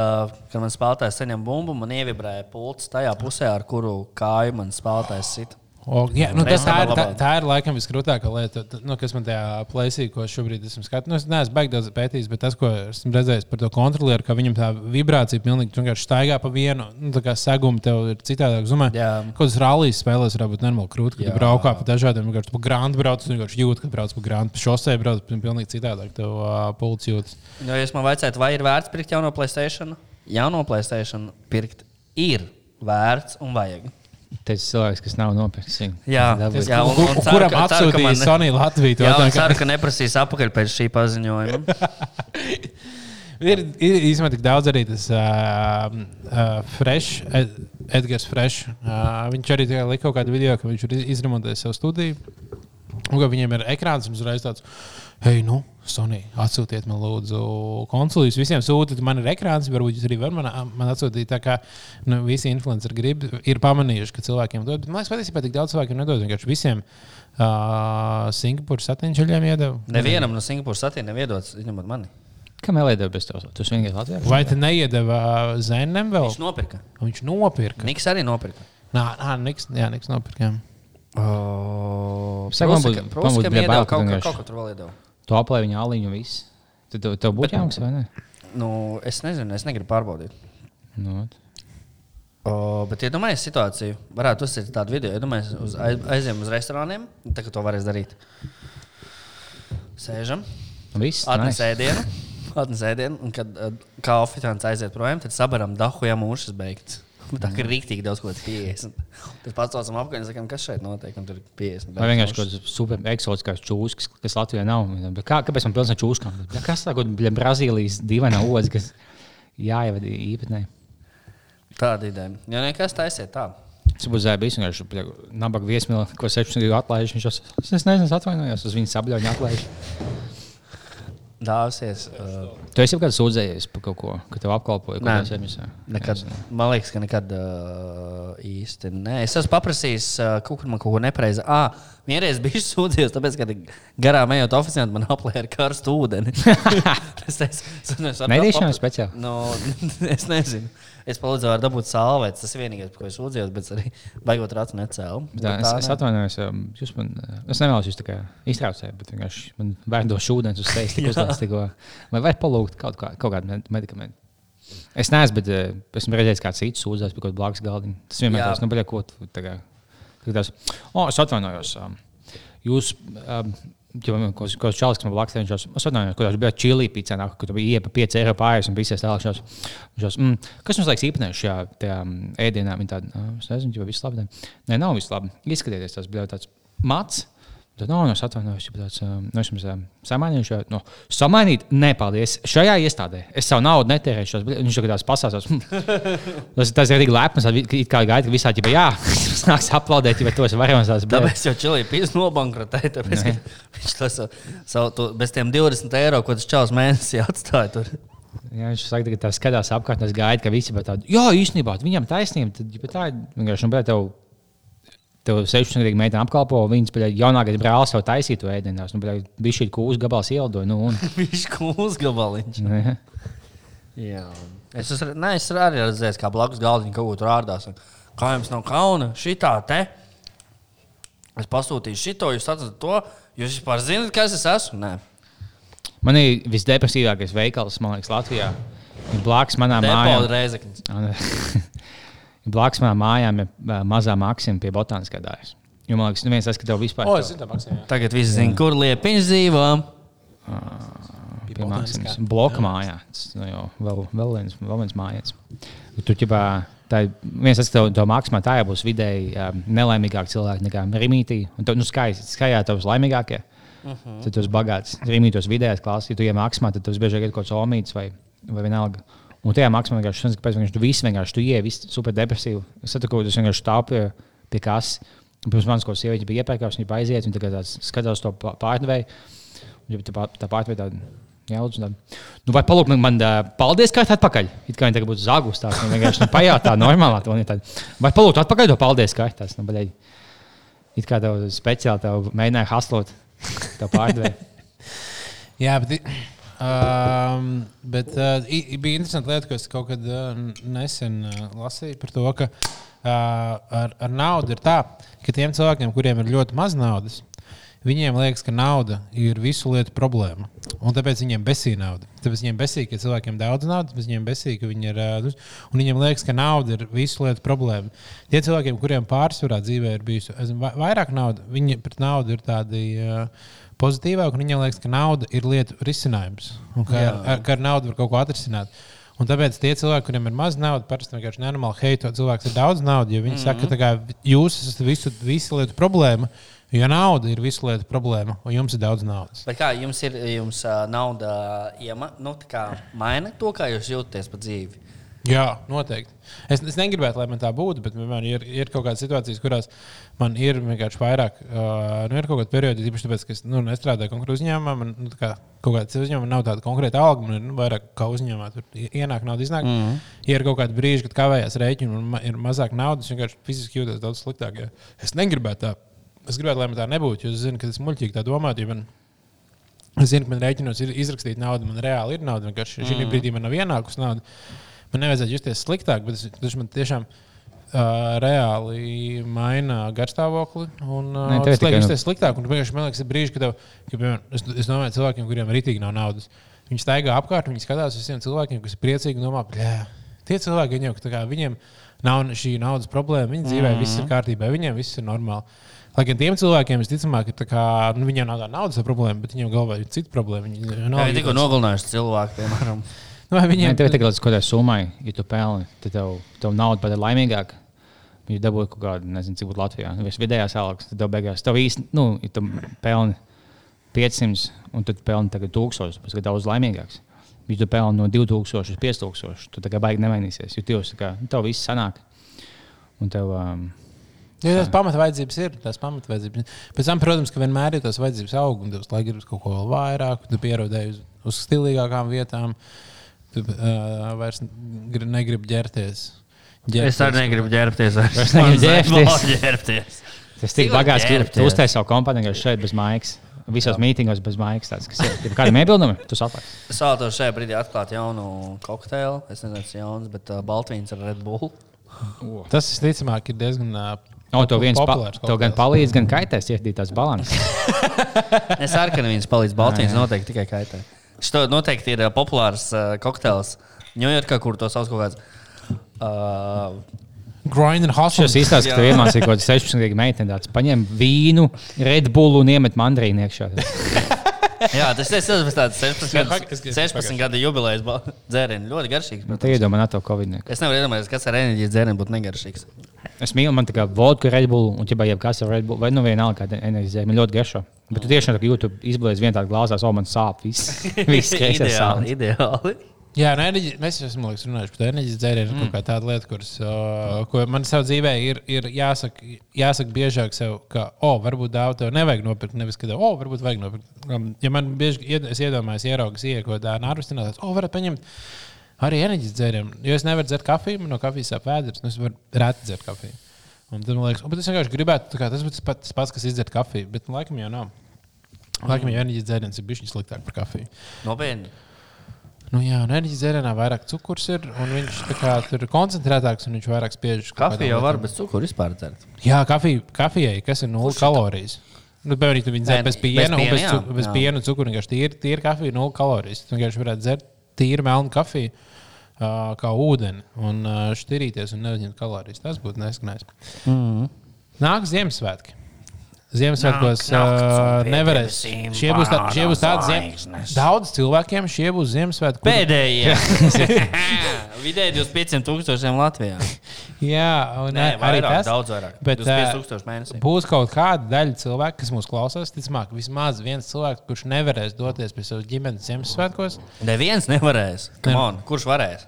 kad man spēlētājs saņem bumbu, man ievibrēja pults tajā pusē, ar kuru kāju man spēlētājs sit. O, jā, nu, tas, tā, ir, tā, tā ir laikam visgrūtākā lieta, nu, kas man tajā plēsī, ko šobrīd esmu skatījis. Nu, es neesmu baigts daudz pētījis, bet tas, ko esmu redzējis par to kontrolieru, ka viņam tā vibrācija pilnīgi vienkārši staigā pa vienu, nu, tā kā seguma tev ir citādāk. Zumē, kaut kādas rallijas spēlēs var būt normāli krūti, kad braukā pa dažādiem, vienkārši pa grandu brauc, un vienkārši jūt, ka brauc pa grandu, pa šosei brauc, pil- pilnīgi citādāk tev uh, pults jūtas. Nu, ja es man vajadzētu, vai ir vērts pirkt jauno Playstation? Jauno Playstation pirkt ir vērts un vajag. Tas ir cilvēks, kas nav nopircis viņu. Jā, Kur- un ceru, kuram man- Sony Latviju? Jā, kā- ceru, ka neprasīs atpakaļ pēc šī paziņojuma. Ir, ir īstenībā tik daudz arī tas uh, uh, Fresh, Ed, Edgars Fresh. Uh, viņš arī tikai lika kaut kādu video, ka viņš ir iz- izremontējis savu studiju. Un ka viņiem ir ekrāns un uzreiz tāds, hei, nu, Sony, atsūtiet man lūdzu konsoli. Jūs visiem sūtiet, man ir ekrāns, varbūt jūs arī varat man, man atsūtīt. Tā kā nu, visi influenceri grib, ir pamanījuši, ka cilvēkiem dod. Bet man liekas, patiesībā tik daudz cilvēkiem nedod. Vienkārši visiem uh, Singapūras satiņķaļiem iedeva. Nevienam no Singapūras satīna neviedots, izņemot mani. Kam ieliedēja bez tevis? Tu vienīgi Latvijā? Vai te neiedeva Zenem vēl? Viņš nopirka. Viņš nopirka. Niks arī nopirka. Nā, nā Niks, jā, Niks nopirka. jā. Oh, Saka, man būtu- ka kaut, vienkārši- ko- Tu aplēji viņa aliņu un viss. Tad tev, tev būtu jāmaksā, vai ne? Nu, es nezinu, es negribu pārbaudīt. Nu, O, bet iedomājieties situāciju. Varētu uzsākt tādu video. Iedomājieties, uz, aiz, aizējām uz restorāniem. Tā kā to varēs darīt. Sēžam, viss. atnes nice. ēdienu. Atnes ēdienu, un kad uh, kā oficiāls aiziet projām, tad sabaram dahu, ja mūžs beigts. Tā kā rīktīgi daudz ko tas 50. Tad pats saucam apkārt un sakām, kas šeit notiek. Un tur ir 50. Vai vienkārši kaut kāds super eksotiskais čūskas, kas Latvijā nav. Bet Kā, kāpēc man pilsēta čūskām? Ja Kas tā kaut kāda Brazīlijas dīvaina odas, kas jāievada īpatnē? Tāda ideja. Ja nekas taisiet tā. Tas būs zēbis, vienkārši nabaga viesmīlē, ko 16 gadu atlaiž. Viņš jau, es nezinu, atvainojos, uz viņu sabļauņu atlaiž. Dāvsies. Uh, Tu esi kāds sūdzējies par kaut ko, ka tev apkalpoja kaut kādā servisā? Nekad, man liekas, ka nekad uh, īsti nē. Es esmu paprasījis, uh, kaut kur man kaut ko nepareizi. Ah, vienreiz biju sūdzies, tāpēc, ka garām ejot oficiāli man aplēja ar karstu ūdeni. es teicu, Medīšana speciāli? No, es nezinu. Es palīdzēju ar dabūt sālvēs. Tas ir vienīgais, par ko es sūdzējos, bet arī baigot rācu necēlu. Tā, es, es atvainojos, um, jūs man, uh, es nevēlos jūs tā kā iztraucēt, bet vienkārši man vērdos ūdens uz sejas, tik Jā. uzlēts tikko. Vai var palūgt kaut, kā, kaut kādu med- medikamentu? Es neesmu, bet uh, esmu redzējis, kā cits sūdzās par kaut kādu blakus galdiņu. Tas vienmēr tāds, nu, baļā, ko tu tā kā. tā kā tās, O, es atvainojos. Jūs, jau man kaut kāds čalis, kas man blakus sēž, es atvainojos, kur viņš bija čili pīcē, kur tu biji iepa 5 eiro pārējais un visies tālāk. šos- šos, mm, Kas jums liekas īpatnēs šajā tajā, ēdienā? Viņa tāda, "Ā, es nezinu, vai viss labi. Nē, nav viss labi. Izskatieties, tas bija tāds mats. Tad, no, no, es atvainojos, ja tāds, um, no, es jums um, samainīju šo, no, samainīt, nē, paldies. Šajā iestādē es savu naudu netērēšu. Viņš jau tāds pasāstās. tas, tas ir arī lepns, kā gaida, ka visādi, ja jā, nāks aplaudēt, ja tos varēs tās Tāpēc jau Čilija pīs nobankrotēja. Tāpēc, viņš to savu, to, bez tiem 20 eiro, ko tas čels mēnesī atstāja tur. Jā, viņš saka, ka tas skatās apkārt, tas gaida, ka visi ir tādi. Jā, īstenībā viņam taisnība. Tad, ja tā ir vienkārši, nu, bet tev, tev 16 gadu meitene apkalpo, viņas jaunākais brālis jau taisīja to ēdienās. Nu, bija šī kūs gabals ielidoja. Nu, un, Viņš kūs gabaliņš. ne. Jā. Es, esmu, ne, es arī redzēju, kā blakus galdiņā kaut ko tur ārdās. Kā jums nav kauna? Šitā te. Es pasūtīju šito, jūs atcerat to. Jūs vispār zināt, kas es esmu? Nē, Man ir visdepresīvākais veikals, man liekas, Latvijā. Ir Blakus manām Depola mājām. Reizeknis. Blakus manām mājām ir mazā maksima pie botāniskā dārza. Jo man liekas, neviens neskatās vispār. O, to- es zinu, tā maksā. Tagad visi zina, kur liepiņš dzīvo. pie Maksimas bloka mājā. Tas nu, jau vēl, vēl viens, vēl viens mājās. Tur ģipā, tā ir viens tas, ka to mākslā tā jau būs vidēji um, nelaimīgāk cilvēki nekā Rīmītī. Un tu, nu, skaisti, skaļā tavs laimīgākie. Uh -huh. Tad tu esi bagāts. Rīmītos vidējās klases, ja tu mākslā, tad tu esi biežāk kaut kāds omīts vai, vai vienalga. Un tajā mākslā vienkārši tas, kāpēc vienkārši tu visi vienkārši tu ieej, visi super depresīvi. Es saprotu, ka tas vienkārši stāv pie, pie kases. Un Pirms manis kāda sieviete bija iepērkās, viņa aiziet, un tagad skatās to pā- pārdevēju. Ja tā pā- tā pārdevēja tāda. Tāda. Nu, vai palūk man, ā, paldies, ka tā atpakaļ. It kā viņa tagad būtu zagus, tās nu, vienkārši nu, pajautā normālā. viņa tāda. Vai palūk atpakaļ to paldies, ka tās, nu, baļai. It kā tev speciāli tev mēģināja haslot, tev pārdevēja. Jā, bet, um, bet uh, bija interesanti lieta, ko es kaut kad uh, nesen uh, lasīju par to, ka uh, ar, ar naudu ir tā, ka tiem cilvēkiem, kuriem ir ļoti maz naudas, viņiem liekas, ka nauda ir visu lietu problēma. Un tāpēc viņiem besīk nauda. Tāpēc viņiem besīk, ka cilvēkiem ir daudz naudas, bet viņiem besīk, ka viņi ir. Un viņiem liekas, ka nauda ir visu lietu problēma. Tie cilvēkiem, kuriem pārsvarā dzīvē ir bijusi vairāk naudas, viņi pret naudu ir tādi. Uh, pozitīvāk, un viņiem liekas, ka nauda ir lietu risinājums. Un ka, ar, ar, ka ar naudu var kaut ko atrisināt. Un tāpēc tie cilvēki, kuriem ir maz naudas, parasti vienkārši nenormāli heito cilvēks ar daudz naudas. Viņi mm -hmm. saka, ka tā kā jūs esat visu, visu lietu problēma, jo nauda ir visu lietu problēma, un jums ir daudz naudas. Bet kā jums ir jums, uh, nauda, iema, nu, tā kā maina to, kā jūs jūtaties pa dzīvi? Jā, noteikti. Es, es negribētu, lai man tā būtu, bet man ir, ir kaut kādas situācijas, kurās man ir vienkārši vairāk. Uh, nu, ir kaut kāda perioda, īpaši tāpēc, ka es nu, nestrādāju konkrēti uzņēmumā. Man nu, kā kaut kāda uzņēmuma nav tāda konkrēta alga, man ir nu, vairāk kā uzņēmumā. Tur ienāk nauda, iznāk. Mm -hmm. Ja ir kaut kādi brīži, kad kavējās rēķini un ma ir mazāk naudas, vienkārši fiziski jūtos daudz sliktāk. Ja es negribētu tā. Es gribētu, lai man tā nebūtu, jo es zinu, ka tas muļķīgi tā domāt. jo Man, Es zinu, ka man rēķinos ir izrakstīta nauda, man reāli ir nauda. Vienkārši šī Mhm. brīdī man nav ienākusi nauda. Man nevajadzētu justies sliktāk, bet tas- tas man tiešām uh, reāli maina garstāvokli. Un, uh, Nē, ir tas liek tikai, nu- justies sliktāk. Un, vienkārši, man liekas, ir brīži, kad, tev, ka piemēram, es, es domāju, cilvēkiem, kuriem rītīgi nav naudas, viņi staigā apkārt, viņi skatās uz visiem cilvēkiem, kas ir priecīgi un domā, ka Tie cilvēki, jau, tā kā, viņiem nav šī naudas problēma, viņu dzīvē mm -hmm. viss ir kārtībā, viņiem viss ir normāli. Lai gan tiem cilvēkiem, visticamāk, ir tā kā, nu, viņiem nav tāda naudas problēma, bet viņiem galvā ir cita problēma. Viņi nav tikko nogalinājuši cilvēku, piemēram. Vai Viņiem viņiem tev ir kaut kāda summai, ja tu pelni, tad tev, tev nauda pat ir laimīgāka. Viņi dabūja kaut kādu, nezinu, cik būtu Latvijā. Viss vidējās algas, tad tev beigās, tev īsti, nu, ja tu pelni 500 un tad pelni tagad 1000, tas ir daudz laimīgāks. Ja tu pelni no 2000 līdz 5000, tad tā kā baigi nemainīsies, jo tev, kā, nu, tev viss sanāk. Un tev, um, Ja tās pamatvajadzības ir, tās pamatvajadzības. Pēc tam, protams, ka vienmēr ir tās vajadzības aug, un tas laikam gribas kaut ko vēl vairāk, tu pierodēji uz, uz stilīgākām vietām. Tu uh, vairs gri- negribi ģērties. Es arī negribu ģērbties. Vairs negribu ģērbties. Ģērbties. tas tik bagāts, ka tu uztaisīji savu kompāniju šeit bez maigas. Visos mītīngos bez maigas. Tāds, kas ir. Kādam iebildumi, tu saproti. Es vēlētos šajā brīdī atklāt jaunu kokteili. Es nezinu, tas ir jauns, bet uh, Baltvīns ar Red Bull. Tas, visticamāk, ir diezgan uh, O, to viens pa, populārs. tev gan palīdz, gan kaitēs ietvīt tās balances. Es ceru, ka neviens palīdz. Jā. noteikti tikai kaitē. Šis noteikti ir uh, populārs uh, kokteils Ņujorkā, kur to sauc kaut kāds. Uh, Grind and hustle. Šis izstāsta, ka tu iemācīji kaut kādu 16 gadu meiteni, tāds paņem vīnu, Red Bull un iemet mandrīnu iekšā. jā, tas ir tas tāds 16 Jā, gadu, es gribu 16 gadu jubilejas dzēriens. Ļoti garšīgs. Nu, protams. Te iedomā to Covid. Es nevaru iedomāties, kas ar enerģijas dzērienu būtu negaršīgs. Es mīlu, man tā kā vodka Red Bull, un ja jau kas ar Red Bull, vai nu vienalga kāda enerģija, man ļoti garšo. Bet tu tiešām jūti, izblēs vienā tādā glāzā, o man sāp, viss, viss kreisais sāp. ideāli, ideāli. Jā, no enerģijas, mēs jau esam liekas, runājuši par enerģijas dzērienu. Mm. Kaut kā tāda lieta, kuras, uh, ko man savā dzīvē ir, ir jāsaka, jāsaka biežāk sev, ka, o, oh, varbūt dāvā tev nevajag nopirkt. Nevis, ka, o, oh, varbūt vajag nopirkt. Um, Ja man bieži ied- es iedomājos, ieraugas iekodā nārvestināt, o, oh, varat paņemt arī enerģijas dzērienu. Jo es nevaru dzert kafiju, man no kafijas sāp vēders, un es varu reti dzert kafiju. Un tad man liekas, o, bet es vienkārši gribētu, tā kā, tas būtu tas pats, kas izdzert kafiju, bet nu, laikam jau nav. Laikam jau enerģijas dzēriens ir bijis sliktāk par kafiju. Nopietni. Nu, jā, un enerģijas dzērienā vairāk cukurs ir, un viņš kā, tur ir koncentrētāks, un viņš vairāk spiež. Kafija jau var bez cukura vispār dzert. Jā, kafija, kafijai, kas ir nulle kalorijas. Nu, piemēram, dzer Nē, bez bez piena, un piena, bez, bez piena un cukura. Vienkārši tīra, tīra kafija, nulle kalorijas. Tu vienkārši varētu dzert tīru melnu kafiju. Uh, kā ūdeni, un uh, šķirīties un neuzņemt kalorijas. Tas būtu neskanējis. Mm -hmm. Nāk Ziemassvētki. Ziemassvētkos uh, nevarēs. Šie būs, tā, šie būs tādi. Ziemassvētki. Daudz cilvēkiem šie būs Ziemassvētki. kuri- Pēdējie. Vidēji 25 tūkstošiem Latvijā. Jā, un Nē, arī vairāk, tas daudz vairāk. Bet, 25 ā, tūkstoši mēnesī. Būs kaut kāda daļa cilvēku, kas mūs klausās. Ticamāk, vismaz viens cilvēks, kurš nevarēs doties pie savas ģimenes Ziemassvētkos. Neviens nevarēs. Come on, Kurš varēs?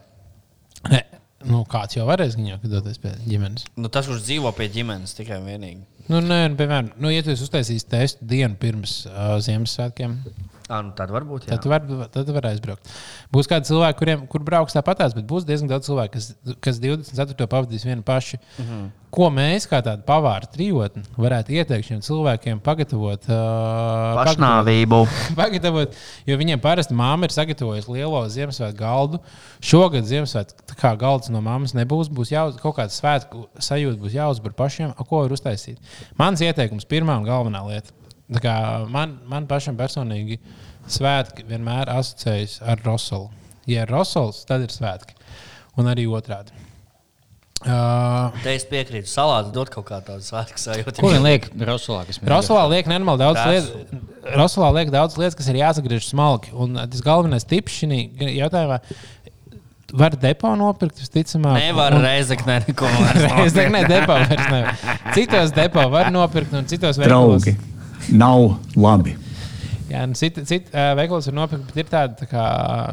Ne, nu, kāds jau varēs viņu doties pie ģimenes. Nu, tas, kurš dzīvo pie ģimenes, tikai un vienīgi. Nu, nē, nu, piemēram, nu, ja tu esi uztaisījis testu dienu pirms uh, Ziemassvētkiem, Ah, nu, tad varbūt. Jā. tad tu vari tad tu vari aizbraukt. Būs kādi cilvēki, kuriem kur brauks tāpatās, bet būs diezgan daudz cilvēku, kas, kas 24. pavadīs vieni paši. Mm. -hmm. Ko mēs, kā tāda pavāra trijotne, varētu ieteikt šiem cilvēkiem pagatavot? Uh, Pašnāvību. pagatavot, jo viņiem parasti māma ir sagatavojusi lielo Ziemassvētku galdu. Šogad Ziemassvētku kā galds no mammas nebūs. Būs jāuz, kaut kāda svētku sajūta, būs jāuzvar pašiem, ko var uztaisīt. Mans ieteikums, pirmā un galvenā lieta. Man, man pašam personīgi svētki vienmēr asociējas ar Rosolu. Ja ir Rosols, tad ir svētki. Un arī otrādi. Uh, Te es piekrītu. Salāts dod kaut kā tādu svētku sajūtu. Ko viņi liek Rosolā? kas man Rosolā liek nenormāli daudz lietu. Rosolā liek daudz lietu, kas ir jāsagriež smalki. Un tas galvenais tips šī jautājumā var depo nopirkt, visticamāk. Nevar un- reizeknē neko ne depo vairs nevar. Citos depo var nopirkt, un citos veikalos. Draugi, nav labi. Jā, un cita, cita uh, veikalos var nopirkt, bet ir tāda, tā kā,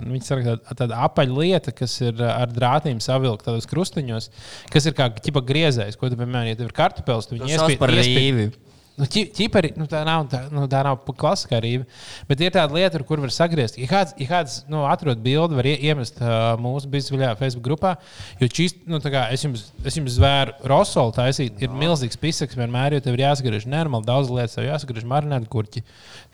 nu, viņi saka, tāda, tāda apaļa lieta, kas ir ar drātīm savilkta tādos krustiņos, kas ir kā ķipa griezējs. Ko tu, piemēram, ja tev ir kartupeļs, tu Tas viņu sauc par rīvi. Nu, ķi- ķipari, nu, tā nav, tā, nu, tā nav klasiskā rīva. Bet ir tāda lieta, kur var sagriezt. Ja kāds, ja kāds nu, atrod bildi, var ie, iemest uh, mūsu biznesviļā Facebook grupā. Jo šīs, nu, kā es jums, es jums zvēru rosolu taisīt, ir milzīgs pisaks vienmēr, jo tev ir jāsagriež nenormāli daudz lietas. Tev jāsagriež marinēta gurķi,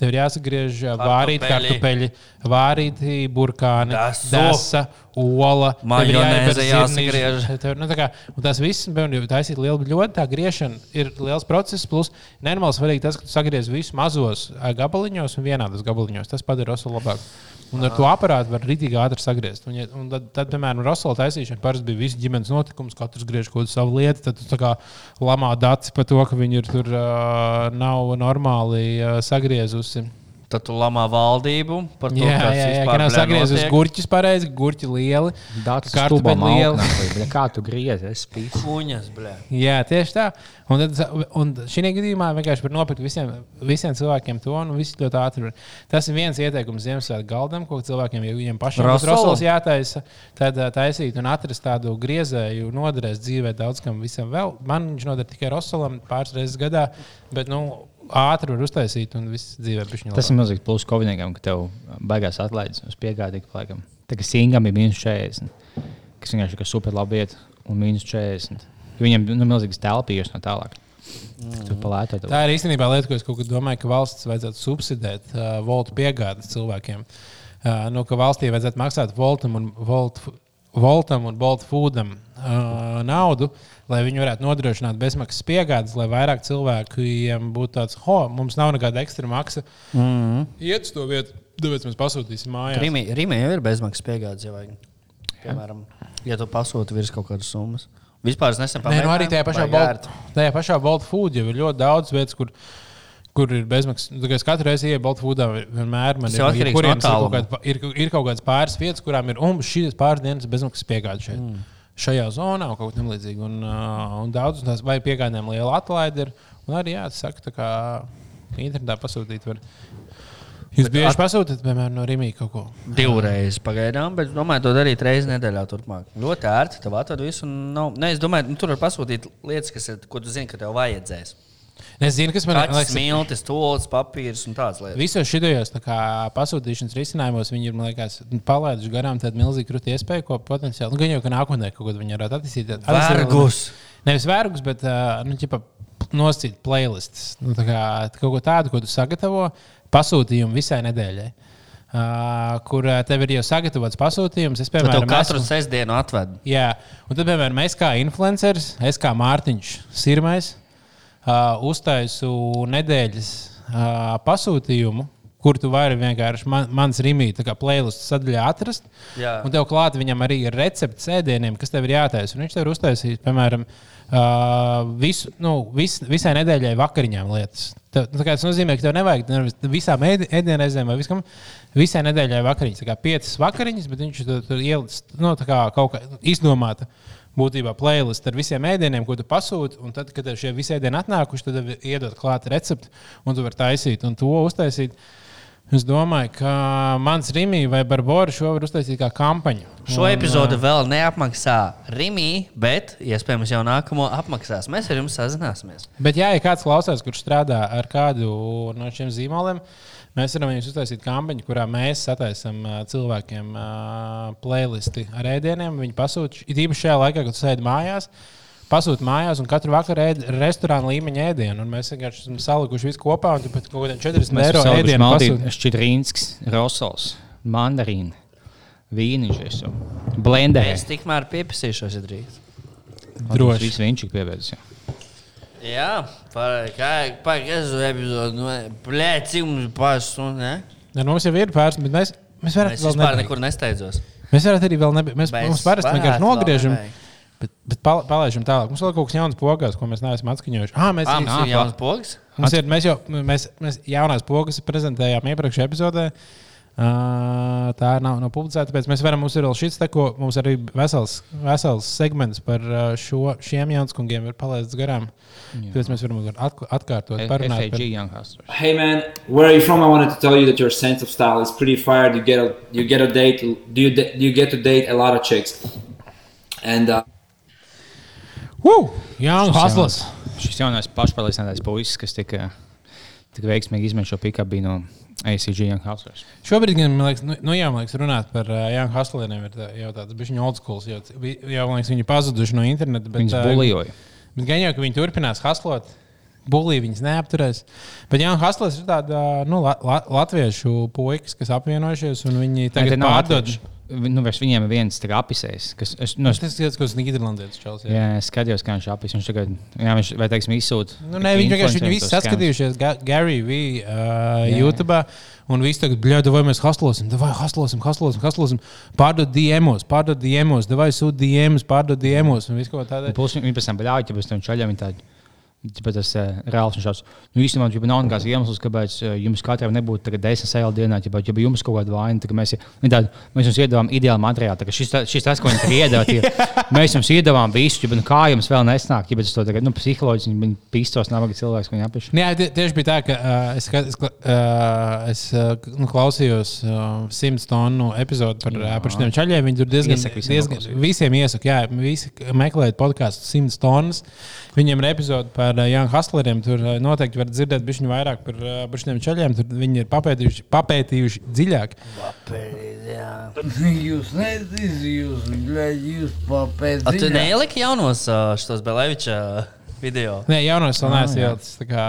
tev ir jāsagriež vārīti Kartupeļi. vārīti burkāni, Dasu. desa, ola. Majonēze jāsagriež. Tev, nu, tā kā, un tas viss, piemēram, taisīt lielu bļodu, tā griešana ir liels process. Plus, nenormāli svarīgi tas, ka tu sagriez visu mazos ā, gabaliņos un vienādos gabaliņos. Tas padara rosolu labāk. Un ar to aparātu var rītīgi ātri sagriezt. Un, ja, un tad, tad, piemēram, rosola taisīšana parasti bija visu ģimenes notikums, katrs griež kaut savu lietu. Tad tu kā lamā daci par to, ka viņi ir tur uh, nav normāli uh, sagriezusi. Tad tu lamā valdību par to, Jā, kas jā, jā, ka nav notiek. gurķus pareizi, gurķi lieli. Dārts kartupeļi lieli. Kā tu griezi? Es spīdu. Kuņas, blē. Jā, tieši tā. Un, tad, un šī gadījumā vienkārši var nopirkt visiem, visiem cilvēkiem to, un viss ļoti ātri. Tas ir viens ieteikums Ziemassvētku galdam, ko cilvēkiem, ja viņiem pašiem Rosolu? rosols jātaisa, tad taisīt un atrast tādu griezēju, noderēs dzīvē daudz kam visam vēl. Man viņš noder tikai rosolam pāris reizes gadā, bet nu, ātri var uztaisīt un viss dzīvē pišķiņā. Tas ir milzīgs pluss Koviniekam, ka tev baigās atlaides uz piegādīgu laikam. Tā kā Singam ir mīnus 40, kas vienkārši ir super labi iet, un mīnus 40. Viņam nu, milzīgs telpījums no tālāk. Mm. Tā ir īstenībā lieta, ko es domāju, ka valsts vajadzētu subsidēt uh, voltu piegādes cilvēkiem. Uh, nu, ka valstī vajadzētu maksāt voltam un, volt, voltam un bolt foodam uh, naudu, lai viņi varētu nodrošināt bezmaksas piegādes, lai vairāk cilvēkiem būtu tāds, ho, mums nav nekāda ekstra maksa. Mm -hmm. Iet uz to vietu, tāpēc mēs pasūtīsim mājās. Rīmī, Rīmī jau ir bezmaksas piegādes, ja vajag. Piemēram, ja tu pasūti virs kaut kādas summas. Vispār es nesen Nē, nu arī tajā pašā, Bolt, tajā pašā Bolt Food jau ir ļoti daudz vietas, kur, kur ir bezmaksas. Nu, Es katru reizi eju Bolt Foodā, vienmēr man ir, ir, ir, kaut kāds, ir, ir kaut kādas pāris vietas, kurām ir un šīs pāris dienas bezmaksas piegāde šeit. Mm. Šajā zonā un kaut kas tamlīdzīgs. Un, uh, un daudz no tās vai piegādēm liela atlaide ir. Un arī, jā, tas saka, tā kā internetā pasūtīt. Var. Jūs Bet bieži at- pasūtāt, piemēram, no Rīgas kaut ko? Divreiz pagaidām, bet domāju, to darīt reizes nedēļā. Turpmāk. Ļoti ērti. Tev atved visu. Nav... Nē, es domāju, nu, tur var pasūtīt lietas, kas ir, ko tu zini, ka tev vajadzēs. Es zinu, kas man Kaķis, smiltis, tūlis, papīrs un tādas lietas. Visos šajos pasūtīšanas risinājumos viņi ir man liekas, nu, palaiduši garām tādu milzīgu krūti iespēju, ko potenciāli, nu, gan jau ka nākotnē kaut ko viņi varētu attīstīt. Vergus. Nevis vergus, bet nu, ķipa, nosīt playlists. Nu, tā kā, kaut ko tādu, ko tu sagatavo pasūtījumu visai nedēļai. Uh, kur uh, tev ir jau sagatavots pasūtījums. Es, piemēram, katru esmu- sestdienu atved. Jā, un tad, piemēram, es kā influenceris, es kā Mārtiņš Sirmais, uztaisu nedēļas uh, pasūtījumu, kur tu vari vienkārši man, mans rīmīt, kā playlist sadaļā atrast. Jā. Un tev klāt viņam arī ir recepts ēdieniem, kas tev ir jātaisa. Un viņš tev ir uztaisījis, piemēram, uh, visu, nu, vis, visai nedēļai vakariņām lietas. Tev, nu, tas nozīmē, ka tev nevajag nevis visām ēdi- ēdienreizēm vai viskam. Visai nedēļai vakariņas, tā kā piecas vakariņas, bet viņš tur, ieliks nu, kaut kā izdomāta. Būtībā playlist ar visiem ēdieniem, ko tu pasūti. Un tad, kad šie visi ēdieni atnākuši, tad iedod klāt recepti, un tu vari taisīt un to uztaisīt. Es domāju, ka mans Rīgā vai Barbora šo var uztaisīt kā kampaņu. Šo Un, epizodu ā, vēl neapmaksā Rīgā, bet iespējams jau nākamo apmaksās. Mēs ar jums sazināsimies. Bet, jā, ja kāds klausās, kurš strādā ar kādu no šiem zīmoliem, mēs varam jums uztaisīt kampaņu, kurā mēs sataisām cilvēkiem playlisti ar ēdieniem. Viņi pasūta, it īpaši šajā laikā, kad sēdi mājās. Pasūta mājās, un katru vakaru ēd restorāna līmeņa ēdienu. un Mēs vienkārši esam salikuši visu kopā, un pat kaut kādiem 40 Mēs eiro ēdienu pasūtām. Šķidrīnskis, Rosols, Mandarīna, Vīniņš, Blenders. Es tikmēr pieprasīšos, ja drīkst. Droši. Viss viņš ir pievērsties. Jā, par kādu epizodu. Nu, Blē, cik mums pāris stundas, ne? Ja, nu, mums jau ir pāris, bet mēs, mēs varam Mēs vispār nekur nesteidzos. Mēs varētu arī vēl nebūt. Mēs, Mēs mums parasti vienkārši nogriežam, bet, bet pal palaižam tālāk. Mums vēl kaut kas jauns pogās, ko mēs neesam atskaņojuši. Ah, mēs, Ā, mums ir jauns pogas? Mums ir, mēs jau mēs, mēs jaunās pogas prezentējām iepriekšējā epizodē. Uh, tā nav, nav publicēta. Tāpēc mēs varam, mums ir vēl šis te, ko mums arī vesels, vesels segments par uh, šo, šiem jaunskungiem ir palaists garām. Tāpēc mēs varam atk- atkārtot, parunāt FAG Young Hustlers. Hey man, where are you from? I wanted to tell you that your sense of style is pretty fired. You get a you get a date. Do you do you get to date a lot of chicks? And uh, Woo! Young Hustlers. jaunais- Šis jaunais pašpārliecinātais puisis, kas tika, tika veiksmīgi izmantojis šo pikapu, bija no ACG Young Hustlers. Šobrīd, gan, man liekas, nu, nu jā, man liekas, runāt par uh, Jānu Haslēniem ir tā, jau tāds bišķiņu old school. Jau, jau man liekas, viņi pazuduši no interneta. Bet, Viņus ā, bulijoja. Bet gan jau, ka viņi turpinās haslot. Bulī viņas neapturēs. Bet Jānis Haslers ir tāds nu, la, la, latviešu puisis, kas apvienojušies un viņi tagad pārdod. latvieši. Nu, viņiem ir viens tāds apisējs, kas. Es, nu, es, Tas ir kaut kas nīderlandietis. čels, jā. jā, es skatījos, kā viņš apis. Viņš tagad, jā, viņš, vai teiksim, izsūta. Nu, nē, viņi vienkārši viņi visi saskatījušies Ga- Gary V. Uh, YouTube. Un viss tagad, bļāda, vai mēs haslosim, vai haslosim, haslosim, haslosim. Pārdod DMs, pārdod DMs, vai sūta DMs, pārdod DMs un viss kaut kā tāda. Plus viņi pēc tam bļauj, ja pēc tam čaļiem ir tādi. Bet tas ir reāls. Viņš šāds, nu, īstenībā, ja nav nekāds iemesls, kāpēc eh, jums katram nebūtu tagad desmit sēžu dienā, ja, ja jums kaut kāda vaina, mēs, tādi, mēs jums iedavām ideālu materiālu. Kā Šis, šis tas, ko viņi iedeva, mēs jums iedavām visu, ja, nu, kā jums vēl nesnāk, ja to tagad, nu, psiholoģiski viņi pistos nabaga cilvēks, ko viņi apieši. Jā, tie- tieši bija tā, ka uh, es, es, uh, es uh, nu, klausījos uh, simts tonu epizodi par, uh, par šiem čaļiem. Viņi tur diezgan, Iesaku visiem diezgan noklausīties. visiem iesaku. Jā, visi meklējiet podkāstu simts tonnas. Viņiem ir epizode par uh, Jānu Hastleriem. Tur uh, noteikti var dzirdēt bišķiņu vairāk par, par šiem čaļiem. Tur viņi ir papētījuši, papētījuši dziļāk. Jūs nezināt, jūs, jūs A, tu neieliki jaunos šos Beleviča video? Nē, jaunais vēl Ah, neesmu ielicis. tā kā,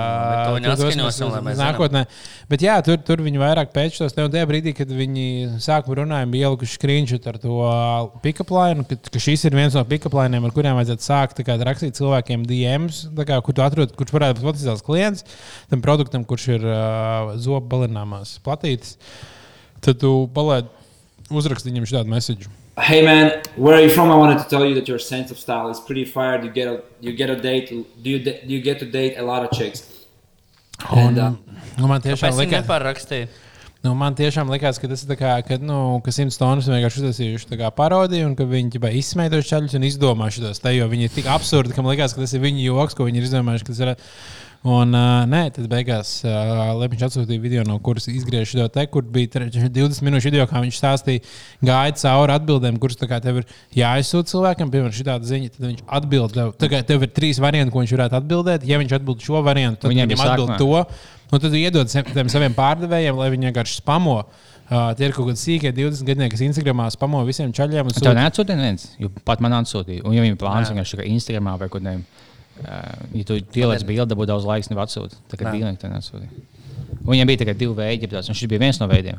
uz Nākotnē. Bet jā, tur, tur viņi vairāk tos. Un tajā brīdī, kad viņi sākumā runāja, bija ielikuši screenshot ar to pick-up line, ka, ka šis ir viens no pick-up lineiem, ar kuriem vajadzētu sākt kā, rakstīt cilvēkiem DMs, kā, kur tu atrod, kurš varētu būt potenciāls klients tam produktam, kurš ir uh, zobu balināmās platītes. Tad tu palaid uzrakst viņam šādu mēsīju. Hey man, where are you from? I wanted to tell you that your sense of style is pretty fired. You get a you get a date. Do you do you get to date a lot of chicks? Un, And, uh, nu, man tiešām likās, nepārrakstīja? Nu, man tiešām likās, ka tas ir kā, ka, nu, ka simts tonnas vienkārši uztaisījuši parodiju, un ka viņi ģibā izsmēja tos čaļus un izdomājuši tos te, jo viņi ir tik absurdi, ka man likās, ka tas ir viņu joks, ko viņi ir izdomājuši. ir- Un, uh, nē, tad beigās uh, Lepiņš atsūtīja video, no kuras izgriež šo te, kur bija tre- 20 minūšu video, kā viņš stāstīja, gāja cauri atbildēm, kuras tev ir jāizsūta cilvēkam, piemēram, šī tāda ziņa, tad viņš atbild. Tev, tev ir trīs varianti, ko viņš varētu atbildēt. Ja viņš atbild šo variantu, tad viņam ir atbild to. Nu, tad iedod tiem saviem pārdevējiem, lai viņi vienkārši spamo. Uh, tie ir kaut kādi sīkie 20 gadnieki, kas Instagramā spamo visiem čaļiem. un Tev sūta- neatsūtīja neviens, jo pat man atsūtīja. Un, ja viņam plāns Nē. vienkārši Instagramā vai kaut kādiem, uh, ja tu ieliec bildi, būtu daudz laiks, nevar atsūtīt. Tā kā dīvaini, tev neatsūtīja. Un Viņam bija tikai divi veidi, un šis bija viens no veidiem.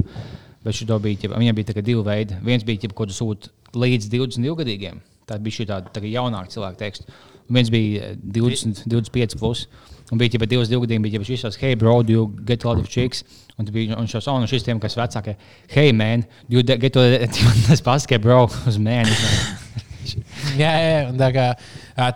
Bet bija, ķipa, viņam bija tikai divi veidi. Viens bija, ķipa, ko tu sūti līdz 22 gadīgiem. Tā bija šī tāda tā jaunāka cilvēka teksta. Un viens bija eh, 20, 25 plus. Un bija jau divas gadījumi, bija jau šis hey, bro, do you get a lot of chicks? Un tad bija un šos, un šis tiem, kas vecākie, hey, man, do you get to, tas paskaidro, bro, uz mēnesi. Jā, jā, un tā kā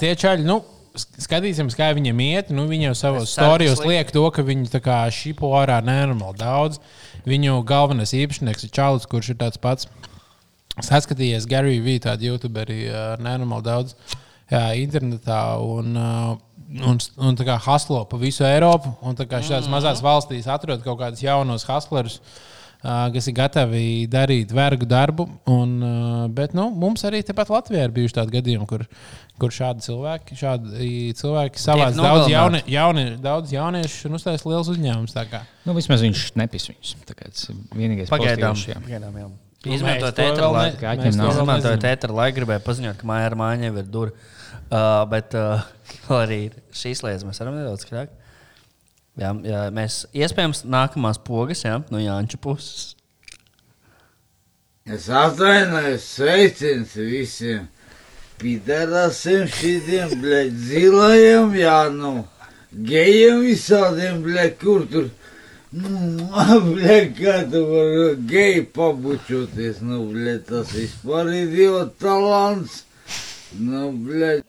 tie čaļi, nu, sk- skatīsimies, kā viņiem iet. Nu, viņi jau storijos slikti. liek to, ka viņi tā kā šipo ārā nenormāli daudz. Viņu galvenais īpašnieks ir Čālijs, kurš ir tāds pats. Saskatījies Gary V. tādu YouTuberi uh, nenormāli daudz jā, internetā. Un, uh, Un, un tā kā haslo pa visu Eiropu, un tā kā šādās mazās valstīs atrod kaut kādus jaunus haslerus, uh, kas ir gatavi darīt vergu darbu. Un, uh, bet nu, mums arī tepat Latvijā ir bijuši tādi gadījumi, kur, kur šādi cilvēki, šādi cilvēki savāc daudz, jauni, jauni, daudz jauniešu un uztais liels uzņēmums. tā kā. Nu, vismaz viņš nepis viņus. Tā kā tas ir vienīgais Pagaidām. Pagaidām, jā. Izmantojot ēteru laiku. gribēju paziņot, ka māja ar māju jau ir dura. Uh, bet uh, arī šīs lietas mēs varam nedaudz skrāt. Jā, jā, mēs iespējams nākamās pogas jā, no Jāņa puses. Es atvainojos, sveiciens visiem pidarasiem, šitiem, bļaļ, zilajiem, jā, nu, gejiem visādiem, bļaļ, kur tur, nu, bļaļ, kā tu vari geji pabučoties, nu, bļaļ, tas vispār ir idiot talants, nu, bļaļ.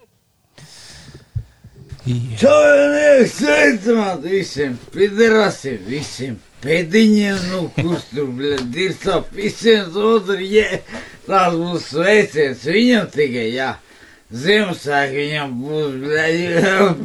Čaunieks, sveicināt visiem pidarasiem, visiem pēdiņiem, nu, kurš tur, bļaļ, dirsā visiem otru, jē, tas būs sveiciens viņam tikai, jā. Ziemassvētku viņam būs, bļaļ,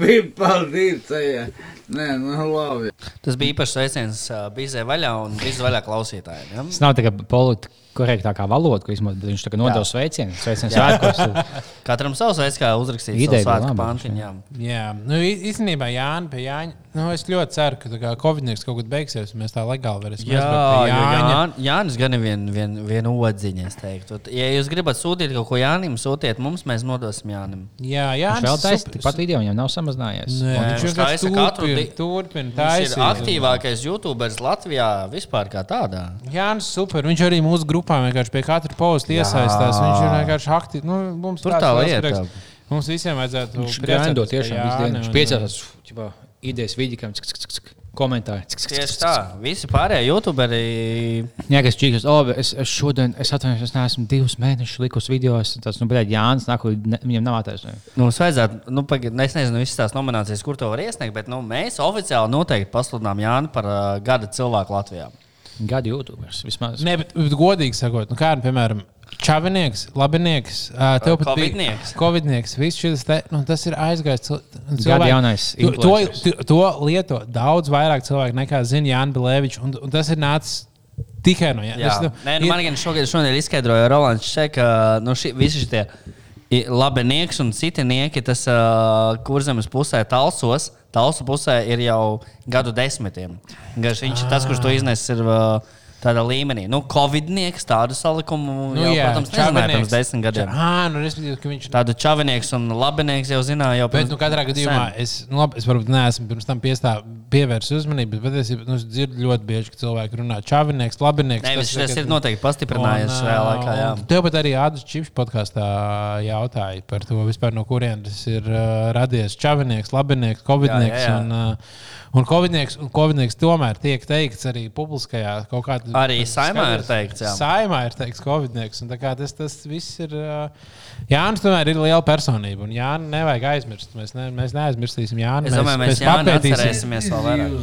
pipaldīca, jā. Nē, nu, labi. Tas bija īpašs sveiciens uh, Bizē vaļā un Bizē vaļā klausītājiem. Ja? Tas nav tā kā politi korektākā valoda, ko izmanto, bet viņš tā kā nodeva sveicienu. Sveicienu svētkos. Katram savs veids, kā uzrakstīt Ideja savu svētku pantiņu. jā. Jā, nu, īstenībā Jānis pie Jāņa. Nu, es ļoti ceru, ka tā kā Covid-19 kaut kad beigsies, un mēs tā legāli varēsim Jā, jo Jāņa. Jān, Jānis gan ir viena vien, vien odziņa. es teiktu. Ja jūs gribat sūtīt kaut ko Jānim, sūtiet mums, mēs nodosim Jānim. Jā, Viņš Jānis vēl taisa, super- tikpat video viņam nav samazinājies. Nē, Un viņš viņš vienkārši taisa katru turpina, di- turpina Viņš ir aktīvākais YouTuberis Latvijā vispār kā tādā. Jānis super. Viņš arī mūsu grupā vienkārši pie katra posta Jā. iesaistās. Viņš ir vienkārši aktīvs. Nu, mums Tur tā lieta. Mums visiem vajadzētu Viņš priecāties grāndo par tiešām visu Jāni dienu. Viņš ķipā, idejas vidikam, komentāri. Tieši tā. Visi pārējie YouTuberi. Jā, kas čīkas, oh, es, es šodien, es atvainojos, es neesmu divus mēnešus likus video. Es tas, nu, bļaļ, Jānis, nāk, ne, viņam nav attaisnojumi. Nu, Mums vajadzētu, nu, pagad, es nezinu, visas tās nominācijas, kur to var iesniegt, bet nu, mēs oficiāli noteikti pasludinām Jānu par uh, gada cilvēku Latvijā. Gada YouTubers vismaz. Nē, bet, bet godīgi sakot, nu, kā, piemēram, Čavinieks, Labinieks, tev pat Covidnieks. bija Covidnieks. Viss šis te, nu, tas ir aizgājis. cil- un Gada jaunais to, to, to, to lieto daudz vairāk cilvēku nekā zina Jānis Belēvičs. Un, un tas ir nācis tikai no Jā, Jānis. Nē, nu, man gan šogad, šodien izskaidroja Rolands Čeks, ka nu, ši, visi šie labinieki un citinieki, tas uh, kurzemes pusē talsos, talsu pusē ir jau gadu desmitiem. Garš viņš ir tas, kurš to iznesis. Ir, uh, Tādā līmenī. Nu, Covidnieks tādu salikumu, nu, jau, jā, protams, nezināja pirms desmit gadiem. Ah, nu, respektīvi, ka viņš Tādu čavinieks un labinieks jau zināja jau Bet, pirms nu, katrā gadījumā sen. es, nu, labi, es varbūt neesmu pirms tam piestā- pievērsis uzmanību, bet patiesībā nu, es dzirdu ļoti bieži, ka cilvēki runā čavinieks, labinieks. Nē, tas tas ir noteikti pastiprinājies Un, šajā laikā, jā. Tev pat arī Ādams Čips podkāstā jautāja par to, vispār, no kurienes ir uh, radies čavinieks, labinieks, covidnieks. Jā, jā, jā. Un, uh, un covidnieks, un covidnieks tomēr tiek teikts arī publiskajā kaut kādā Arī saimā ir teikts, jā. Saimā ir teikts kā Tas, tas viss ir. Jānis tomēr ir liela personība, un Jānis nevajag aizmirst. Mēs, ne, mēs neaizmirsīsim Jāni. Es domāju, mēs Jāni atcerēsimies vēl vairāk.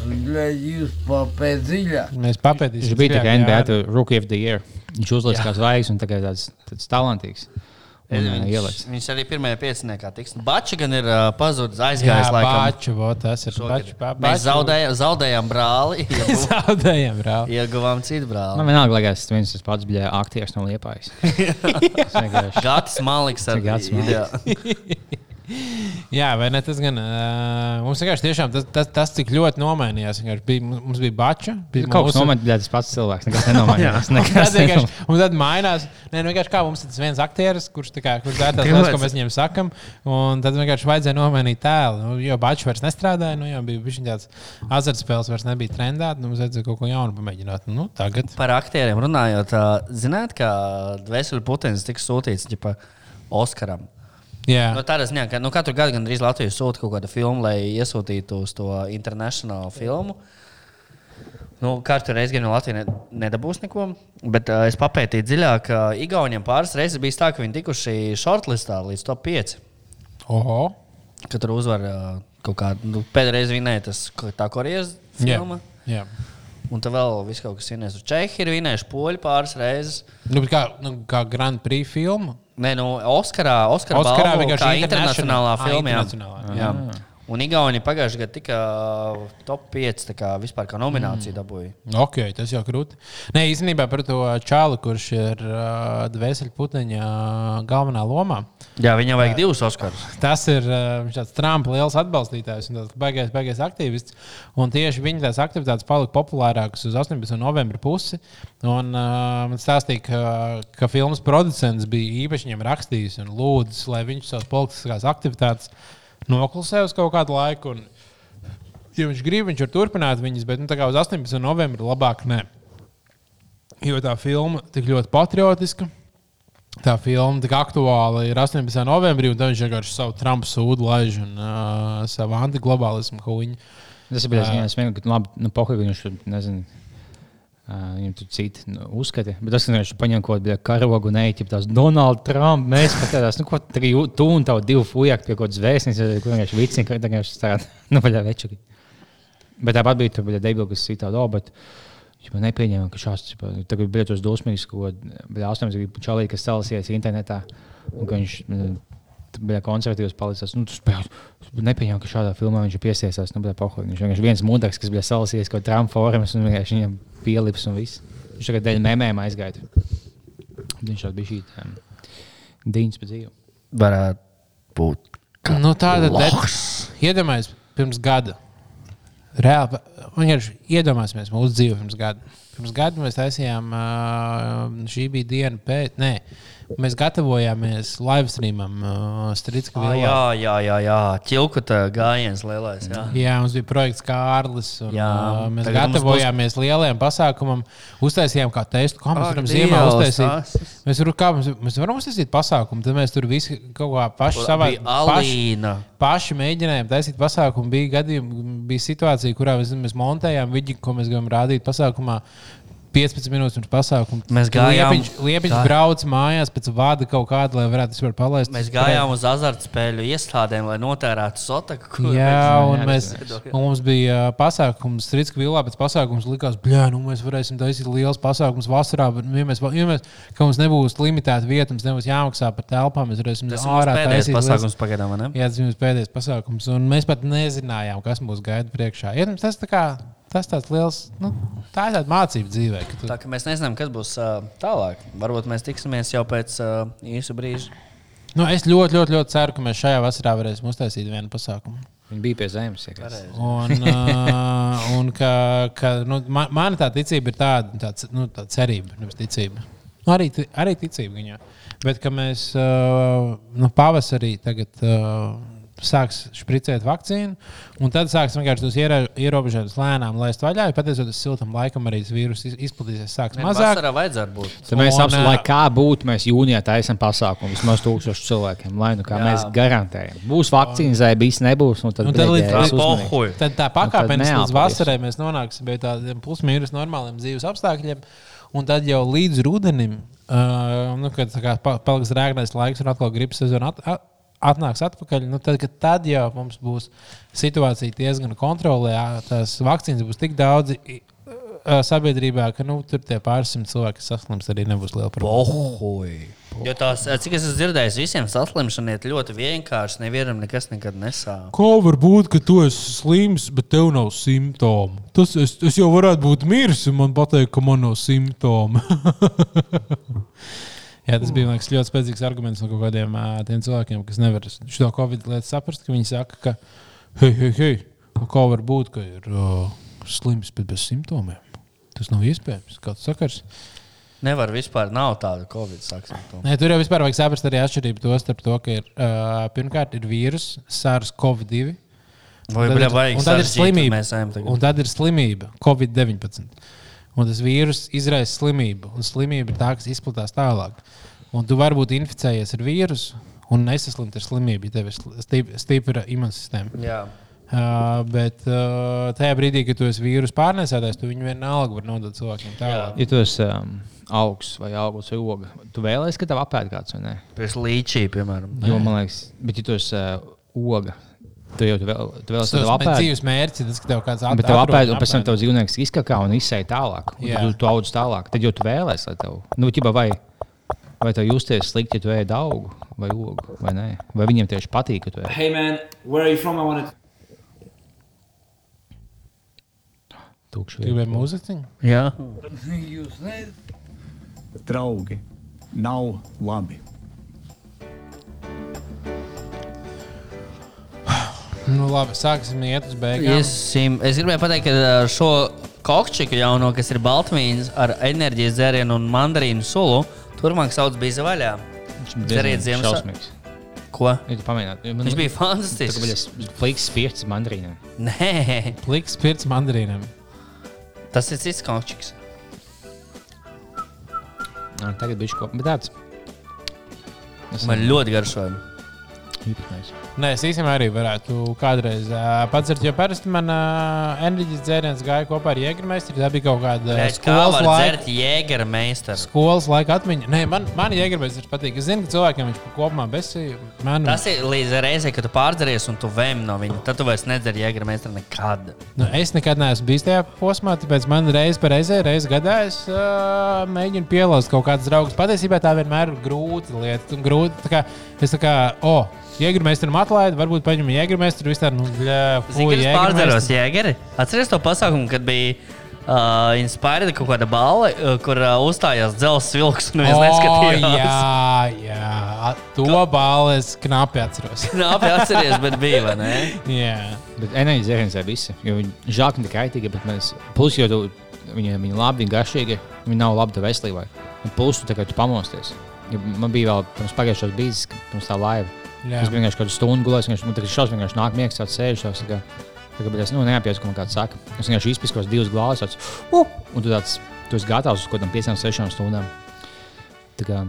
Mēs papētīsim. Viņš bija tikai NBA Jāni. Rookie of the Year. Viņš uzlika Jā. kā zvaigznes un tagad tāds, tāds talantīgs. Viņš, viņš arī pirmajā pieciniekā tiks. Bača gan ir uh, pazudis, aizgājis Jā. Baču, vo, tas ir Šogad. baču, ba- Mēs zaudējām, zaudējām brāli. ieguvām- Zaudējām, brāl. Ieguvām citu Man brāli. vienalga, lai tas viens tas pats bija aktieris no Liepājas. Gatis Maliks ar Gatis Maliks. Jā, vai ne? Tas gan uh, mums vienkārši tiešām tas, tas, tas cik ļoti nomainījās. Bija, mums bija bača. Bija Kaut kas nomet, bija tas pats cilvēks. Nekas nenomainījās. Un Nekas tad, vienkārši, nenomainījās. un tad mainās. Nē, nu, vienkārši kā mums ir tas viens aktieris, kurš, tā kā, kurš dara tās lietas, ko mēs viņiem sakam. Un tad vienkārši vajadzēja nomainīt tēlu. Nu, jo bačs vairs nestrādāja, nu, jau bija tāds azartspēles, vairs nebija trendā. Nu, mums vajadzēja kaut ko jaunu pamēģināt. Nu, tagad. Par aktieriem runājot, zināt, kā Dvēseli Putins tika sūtīts ģipa, Oskaram. Jā. Nu, tādā ziņā, ka nu, katru gadu gandrīz Latvijas sūta kaut kādu filmu, lai iesūtītu uz to internacionālu filmu. Nu, katru reizi gan no Latvijas ne, nedabūs neko, bet uh, es papētīju dziļāk, ka Igauniem pāris reizes bija tā, ka viņi tikuši shortlistā līdz top 5. Oho. Kad tur uzvar uh, kaut kādu, nu, pēdējā reize vinēja tas tā korejiešu filma. Jā. Un tad vēl viss kaut kas vinēs. Čehi ir vinējuši poļu pāris reizes. Nu, kā, nu, kā Grand Prix filma. Nē, nu, Oskarā, Oskarā, Oskarā balvu vienkārši internacionālā filmā. jā. internacionālā. Jā. Ah. Un Igauni pagājušajā gadā tika top 5 tā kā vispār kā nominācija dabūja. Ok, tas jau krūti. Nē, īstenībā par to čāli, kurš ir uh, dvēseli puteņa uh, galvenā lomā. Jā, viņam vajag divus Oskarus. Tas ir uh, tāds Trumpa liels atbalstītājs un baigais, baigais aktīvists. Un tieši viņa tās aktivitātes palika populārākas uz 18. novembra pusi. Un uh, man stāstīja, ka, ka filmas producents bija īpaši viņam rakstījis un lūdzis, lai viņš savas politiskās aktivitātes noklusē uz kaut kādu laiku. Un, ja viņš grib, viņš var turpināt viņas, bet nu, uz 18. novembra labāk ne. Jo tā filma tik ļoti patriotiska. Tā filma tik aktuāla ir 18. novembrī, un tad viņš vienkārši savu Trumpa sūdu laiž un uh, savu antiglobālismu huņu. Tas ir bijis viens no tiem, labi, nu, pohuļ, viņš tur nezinu. Viņam tur citi nu, uzskati, bet tas, viņš paņem kaut kādu karogu un eķi, tās Donalda Trumpa, mēs tādās, nu, ko jū- tu un tavu divu fujāk pie kaut kādas vēstnieces, kur vienkārši vicini, ka vienkārši tāda, nu, vaļā večuki. Bet tāpat bija tur bija debila, kas citā bet viņš nepieņēma, ka šāds, tagad bija tos dosmīgs, ko bija 80 čalīgi, kas celsies internetā, un viņš mm, bija konservatīvs palicis. Nu, tas bija nepieņēma, ka šādā filmā viņš ir piesiesās. Nu, pohoļ. viņš vienkārši viens mudaks, kas bija celsies kaut Trump fórums, un vienkārši viņam pielips un viss. Viņš tagad dēļ mēmēm aizgāja. Viņš jau bija šī um, dīņas pa dzīvi. Varētu būt. Nu, tāda Lochs. Iedomājieties, pirms gada reāli, vienkārši iedomāsimies mūsu dzīvi pirms gada. Pirms gada mēs taisījām, šī bija diena pēc, nē, mēs gatavojāmies live streamam uh, Strīdska vilā. jā, jā, jā, jā. ķilkuta gājiens lielais. Jā. Jā, mums bija projekts Kārlis. Un, Jā, uh, mēs gatavojāmies lielajam pasākumam. Uztaisījām kā testu, kā mēs varam ziemā uztaisīt. Mēs, varam, kā, mēs, mēs varam uztaisīt pasākumu, tad mēs tur visi kaut kā paši savā Alīna. Paši mēģinājām taisīt pasākumu. Bija gadījumi, bija situācija, kurā mēs, mēs montējām vidi, ko mēs gribam rādīt pasākumā. 15 minūtes pirms pasākuma. Mēs gājām- Liepiņš, liepiņš Gā- brauc mājās pēc vada kaut kāda, lai varētu vispār palaist. Mēs gājām uz azartspēļu iestādēm, lai notērētu sotaku. Jā, mēs- un, mēs, un mums bija uh, pasākums Strīdska vilā, pēc pasākuma likās, ka nu, mēs varēsim taisīt liels pasākums vasarā. Bet, ja mēs, ja mēs, ka mums nebūs limitēta vieta, mums nebūs jāmaksā par telpām, mēs varēsim Tas ārā taisīt pasākums liels- pagaidām, ne? Jā, tas bija pēdējais pasākums. Un mēs pat nezinājām, kas mūs gaida priekšā. Ja, tas, tā kā, tas tāds liels, nu, tā ir tāda mācība dzīvē. ka Tu... Tā kā mēs nezinām, kas būs uh, tālāk. Varbūt mēs tiksimies jau pēc uh, īsa brīža. Nu, es ļoti, ļoti, ļoti ceru, ka mēs šajā vasarā varēsim uztaisīt vienu pasākumu. Viņi bija pie zemes. Un, uh, un ka, ka, nu, man, man tā ticība ir tāda, tā, nu, tā cerība, nevis ticība. Nu, arī, arī ticība viņā. Bet ka mēs uh, nu, pavasarī tagad. Uh, Sāks spricēt vakcīnu, un tad sāks vienkārši tos ierobežojumus lēnām laist vaļā. Pateicoties siltam laikam, arī tas vīrus iz- izplatīsies, sāks Nē, mazāk. vasarā vajadzētu būt. Tad mēs apsveram, kā būtu, mēs jūnijā taisām pasākumu vismaz tūkstošu cilvēkiem. Lai nu kā Jā. mēs garantējam. Būs vakcīnas, vai bijis nebūs. Un tad, Un tad, līdz, pohuj. tad tā tad pakāpeniski līdz vasarai mēs nonāksim pie tādiem plus-mínus normāliem dzīves apstākļiem. Un tad jau līdz rudenim, uh, nu, kad tā kā pa- paliks rēgnais laiks un atkal gribas sezona at, at, atnāks atpakaļ, nu, tad, tad jau mums būs situācija diezgan kontrolē, tās vakcīnas būs tik daudz. Sabiedrībā, ka nu, tur tie pāris simt cilvēki, kas saslims, arī nebūs liela problēma. Jo tās, cik es esmu dzirdējis, visiem saslimšana iet ļoti vienkārši. Nevienam nekas nekad nesāp. Kā var būt, ka tu esi slims, bet tev nav simptomu? Tas es, es jau varētu būt miris, un man pateikt, ka man nav simptomu. Jā, tas bija man liekas, ļoti spēcīgs arguments no kaut kādiem tiem cilvēkiem, kas nevar šo covid lietu saprast. ka Viņi saka, ka, hei, hei, hei, kā var būt, ka ir uh, slims, bet bez simptomiem? Tas nav iespējams. Kāds sakars? Nevar vispār, nav tāda covid saksa. Nē, tur jau vispār vajag saprast arī atšķirību to starp to, ka ir uh, pirmkārt ir vīrus, SARS-CoV-2. Vai ir- vajag un tad ir slimība. Un tad ir slimība, Covid-19. Un tas vīrus izraisa slimību, un slimība ir tā, kas izplatās tālāk. Un tu vari būt inficējies ar vīrusu un nesaslimt ar slimību, ja tev ir stipra imūnsistēma. Jā. Uh, bet uh, tajā brīdī, kad tu esi vīrusu pārnēsātājs, tu viņu vienalga var nodot cilvēkiem tālāk. Ja tu esi um, augsts vai augsts vai oga, tu vēlēsies, ka tev apēd kāds vai nē? Pēc līčī, piemēram. Jo, man liekas, bet ja tu esi uh, oga, tu jau tu vēl, tu vēlēsies, ka tev Tas dzīves mērķis, tas, ka tev kāds at- Bet tev atrod apēd, un pēc tam tev dzīvnieks izkakā un izsēja tālāk. Tu, tu audz tālāk. Tad jau tu vēlēsies, lai tev, nu, ķipa, vai, vai tev justies slikti, ja tu ēd augu vai ogu, vai nē. Vai viņiem tieši patīk, ka tu ēd. Hey man, where are you from? I wanted. Tūkšu Gribēji mūziķiņu? Jā. Jūs nezināt, draugi, nav labi. Nu, labi, sāksim iet uz beigām. Iesim, es gribēju pateikt, ka šo kokčiku jauno, kas ir baltmīns ar enerģijas dzērienu un mandarīnu sulu, turpmāk sauc bija vaļā. Dzeriet Ziemassvētku. Šausmīgs. Ko? Ja tu pamēģinātu. Viņš bija fantastisks. Tas bija spieķis mandarīniem. Nē, Pliks pirts mandarīniem. tas ir cits. Nā, Tagad bija kopā. Bet tāds. Man ļoti garšoja. Īpatnējs. Nē, es īstenībā arī varētu kādreiz uh, padzert, jo parasti man uh, enerģijas dzēriens gāja kopā ar Jēgermeistaru. Tā bija kaut kāda Kā skolas var laika. dzert jēgara meistaru? Skolas laika atmiņa. Nē, man, man Jēgermeistars patīk. Es zinu, ka cilvēkiem viņš kopumā besīja. Man, Tas ir līdz reizei, kad tu pārdzeries un tu vēm no viņa. Tad tu vairs nedzer jēgara meistaru nekad. nu, es nekad neesmu bijis tajā posmā, tāpēc man reiz par reizē, reiz gadā es uh, mēģinu pielauzt kaut kādus draugus. Patiesībā tā vienmēr ir grūta lieta. Grūti, tā kā, es tā kā, oh, Jēgermeistaram atlaidu, varbūt paņemu Jēgermeistaru. Vispār, nu, bļā, Zini, fuj, kad es pārdzeros jēgari? Atceries to pasākumu, kad bija uh, inspirēta kaut kāda balva, uh, kur uh, uzstājās dzelzs vilks un viens O, neskatījās. Jā, jā, a- to balvu es knapi atceros. Knapi atceries, bet bija, vai ne? Jā. Bet enerģijas dzēriens ir visi. Jo viņi žāk ne tikai kaitīgi, bet mēs. Plus, jo tu, viņi, viņi labi, viņi garšīgi, viņi nav labi tev veselībai. Un plus, tu tagad tu pamosties. Jo man bija vēl pirms pagājušās ka pirms tā laiva. Jā. Es vienkārši kādu stundu gulēju, vienkārši man tagad šausmas vienkārši nāk miegs, tāds sēž. tāds tā kā- tā kā, es nu, neapjēdzu, ko man kāds saka. Es vienkārši izpiskos divas glāzes, tāds, uh, un tu tāds, tu esi gatavs uz kaut kādām piecām, sešām stundām. Tā kā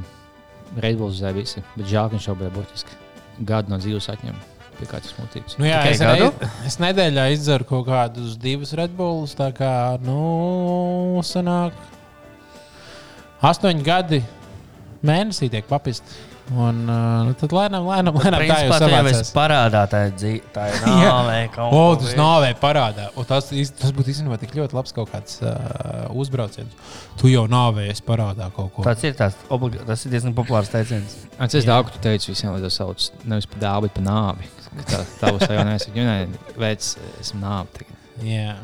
Redbulls zē visi, bet žēl, ka viņš šobrīd būtiski gadu no dzīves atņem. Pie kā tas motīvs. Nu, jā, Tikai es, gadu? rei, es nedēļā izdzeru kaut kādus divus Redbullus. Tā kā, nu, sanāk, astoņi gadi mēnesī tiek papisti. Un nu, tad lēnām, lēnām, lēnām tā jau tu savācās. parādā, tā ir dzīve. Tā ir kaut O, tas nāvē parādā. Un tas, tas būtu īstenībā tik ļoti labs kaut kāds uh, uzbrauciens. Tu jau nāvējies parādā kaut ko. Tas ir, tāds, obligā, tas ir diezgan populārs teiciens. Es daudz ko teicu visiem, lai to sauc nevis par dāvu, bet par nāvi. Tā, tā būs tā jau nesaka, jo nē, veids, esmu nāvi. Jā.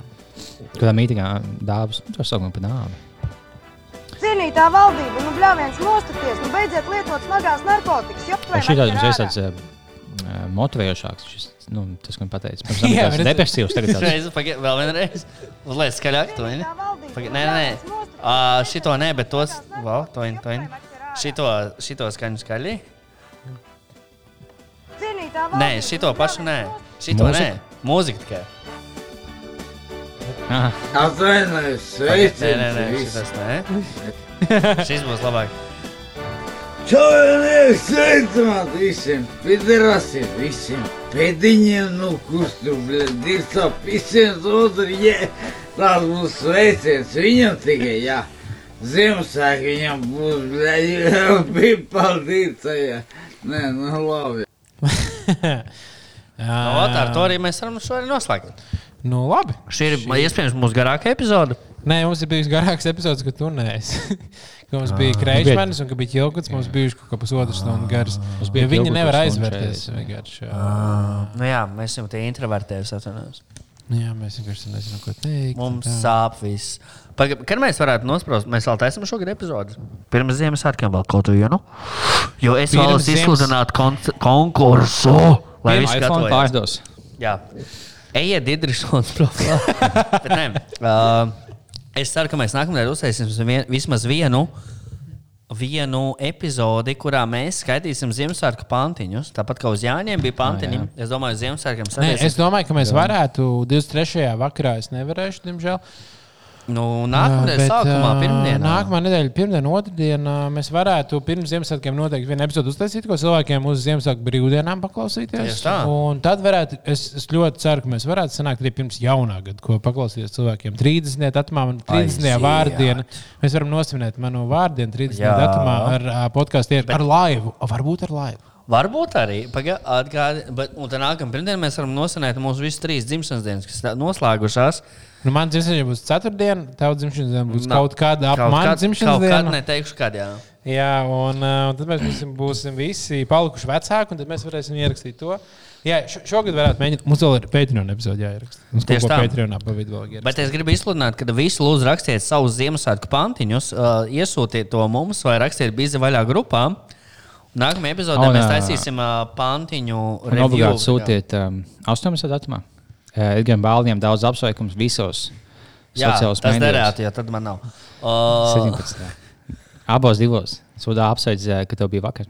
Kādā mītīgā dāvas, nu, to sauc par nāvi. Cienītā valdība, nu bļāviens mostaties, nu beidziet lietot smagās narkotikas. Jo šī tāda mums ir tāds uh, motivējošāks. Šis, nu, tas, ko man pateica. Pirms tam tāds depresīvs, tagad tāds. Reiz, pagaid, vēl vienreiz. Uzliek skaļāk, to viņa. Pagaid, nē, nē, nē. Uh, šito nē, bet tos. Vēl, to viņa, to viņa. Šito, šito skaņu skaļi. Cienītā Nē, šito pašu nē. Šito nē. Mūzika tikai. Atvainojos, Pagaid, Nē, nē, nē, šitas nē. Šis būs labāk. Čaunieki, sveicināt visiem, piderasiem, visiem pēdiņiem, nu, kurš tu, blēd, dirca pisiem, otru, jē, tās būs sveiciens viņam tikai, jā. Ziemassvētku viņam būs, blēd, pipal dirca, jā. Nē, nu, labi. Nu, ot, ar to arī mēs varam šodien noslēgt. Nu, labi. Šī ir iespējams mūsu garākā epizode. Nē, mums ir bijis garāks epizodes, kad tu neesi. Ka mums bija krāšņs, un ka bija ķilkots. Mums bija kaut kā pusotras stundas garas. Mums bija bija viņi nevar aizvērties. ā. Nu, jā, mēs esam tie introvertēji. atvainojos. Nu Jā, mēs vienkārši nezinām, ko teikt. Mums Tā. sāp viss. Paga- Kad mēs varētu nosprost, mēs vēl taisām šogad epizodi. Pirms Ziemassvētkiem vēl kaut vienu. Jo es Pirms vēlos Ziemas- izsludināt konc- konkursu. Lai gatavojas. pārdos. Jā, ejiet Digitrisons profilā. Bet nē, uh, es ceru, ka mēs nākamajā uztaisīsim vien, vismaz vienu. Vienu epizodi, kurā mēs skaitīsim Ziemassvētku pantiņus. Tāpat kā uz Jāņiem bija pantiņi. jā. es domāju, Ziemassvētkiem Nē, es domāju, ka mēs varētu 23. vakarā. Es nevarēšu, diemžēl. Nu, nākamajā Bet, sākumā, pirmdienā. Nākamā nedēļa, pirmdiena, otrdiena. Mēs varētu pirms Ziemassvētkiem noteikti vienu epizodu uztaisīt, ko cilvēkiem uz Ziemassvētku brīvdienām paklausīties. Tieši tā. Un tad varētu, es, es ļoti ceru, ka mēs varētu sanākt arī pirms jaunā gada, ko paklausīties cilvēkiem. 30. datumā, man 30. Aiziet. vārdiena. Mēs varam nosvinēt manu vārdienu 30. Jā. datumā ar podkāstu, ar laivu. Varbūt ar laivu. Varbūt arī. Paga- Atgādi, bet, un tad nākamā pirmdienā mēs varam nosinēt mūsu visas trīs dzimšanas dienas, kas tā- noslēgušās. Nu, man dzimšanas diena būs ceturtdiena, tavs dzimšanas diena būs Nav. kaut kāda ap kad- dzimšanas Kaut dienu. kad neteikšu, kad jā. Jā, un, uh, tad mēs būsim, būsim visi palikuši vecāki, un tad mēs varēsim ierakstīt to. Jā, šo- šogad varētu mēģināt. Mums vēl ir Patreon epizode jāieraksta. Mums Tieši tā. Patreonā pa vidu vēl Bet es gribu izsludināt, ka visi lūdzu rakstiet savus Ziemassvētku pantiņus, uh, iesūtiet to mums vai rakstiet bizi vaļā grupā. Nākamajā epizodē Un, mēs ā, taisīsim uh, pantiņu obligāti sūtiet um, 18. datumā. Uh, Edgars Bāliņam daudz apsveikums visos Jā, sociālos tas mēdījos. derētu, jo tad man nav. Uh, 17. Abos divos. Sūdā apsveic, eh, ka tev bija vakar.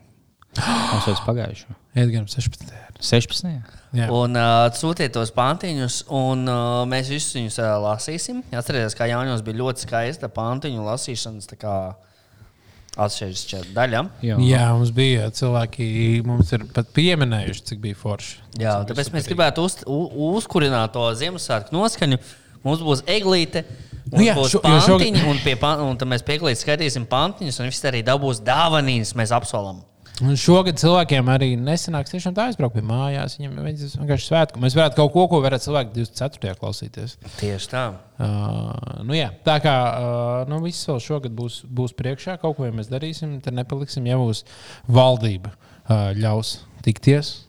Apsveic pagājušo. Edgars 16. 16. Jā. Un uh, sūtiet tos pantiņus, un uh, mēs visus viņus uh, lasīsim. Atcerieties, kā Jānis bija ļoti skaista pantiņu lasīšanas tā kā atsevišķa daļa. Jā. Jā, mums bija cilvēki, mums ir pat pieminējuši, cik bija forši. Jā, Cik tāpēc mēs gribētu uz, u, uzkurināt to Ziemassvētku noskaņu. Mums būs eglīte, Nu jā, būs šo- pantiņi, un, pie, un tad mēs pieklīdzi skaitīsim pantiņus, un visi arī dabūs dāvanīnas, mēs apsolam. Un šogad cilvēkiem arī nesanāks tiešām tā aizbraukt pie mājās. Viņam ir vienkārši svētku. Mēs varētu kaut ko, ko varētu cilvēki 24. klausīties. Tieši tā. Uh, nu jā, tā kā uh, nu, viss vēl šogad būs, būs priekšā, kaut ko ja mēs darīsim, tad nepaliksim, ja mūsu valdība uh, ļaus tikties.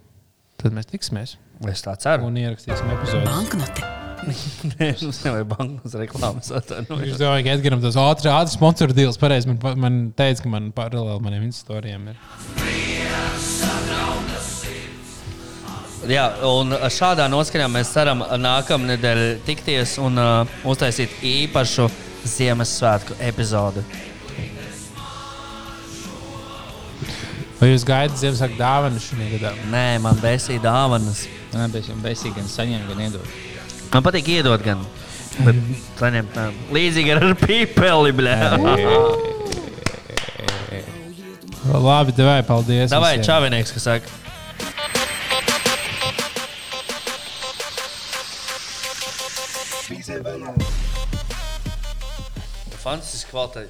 Tad mēs tiksimies Es tā ceru. un ierakstīsim epizodi. Banknote. Mums nevajag bankas reklāmas. Atvainojos. domāja, ka Edgars tas ātrs, ātrs sponsor deals pareizi. Man, man teica, ka man paralēli maniem instastorijiem ir. Jā, un šādā noskaņā mēs ceram nākamā nedēļa tikties un uh, uztaisīt īpašu Ziemassvētku epizodi. Vai jūs gaidat Ziemassvētku dāvanu šajā gadā? Nē, man besīja dāvanas. Man besīgi gan saņemt, gan iedot. Man patīk iedot gan. Bet saņemt tā. Līdzīgi ar pīpeli, bļā. Labi, devai, paldies. Davai, visiem. čavinieks, kas saka. Fantastiski kvalitāte.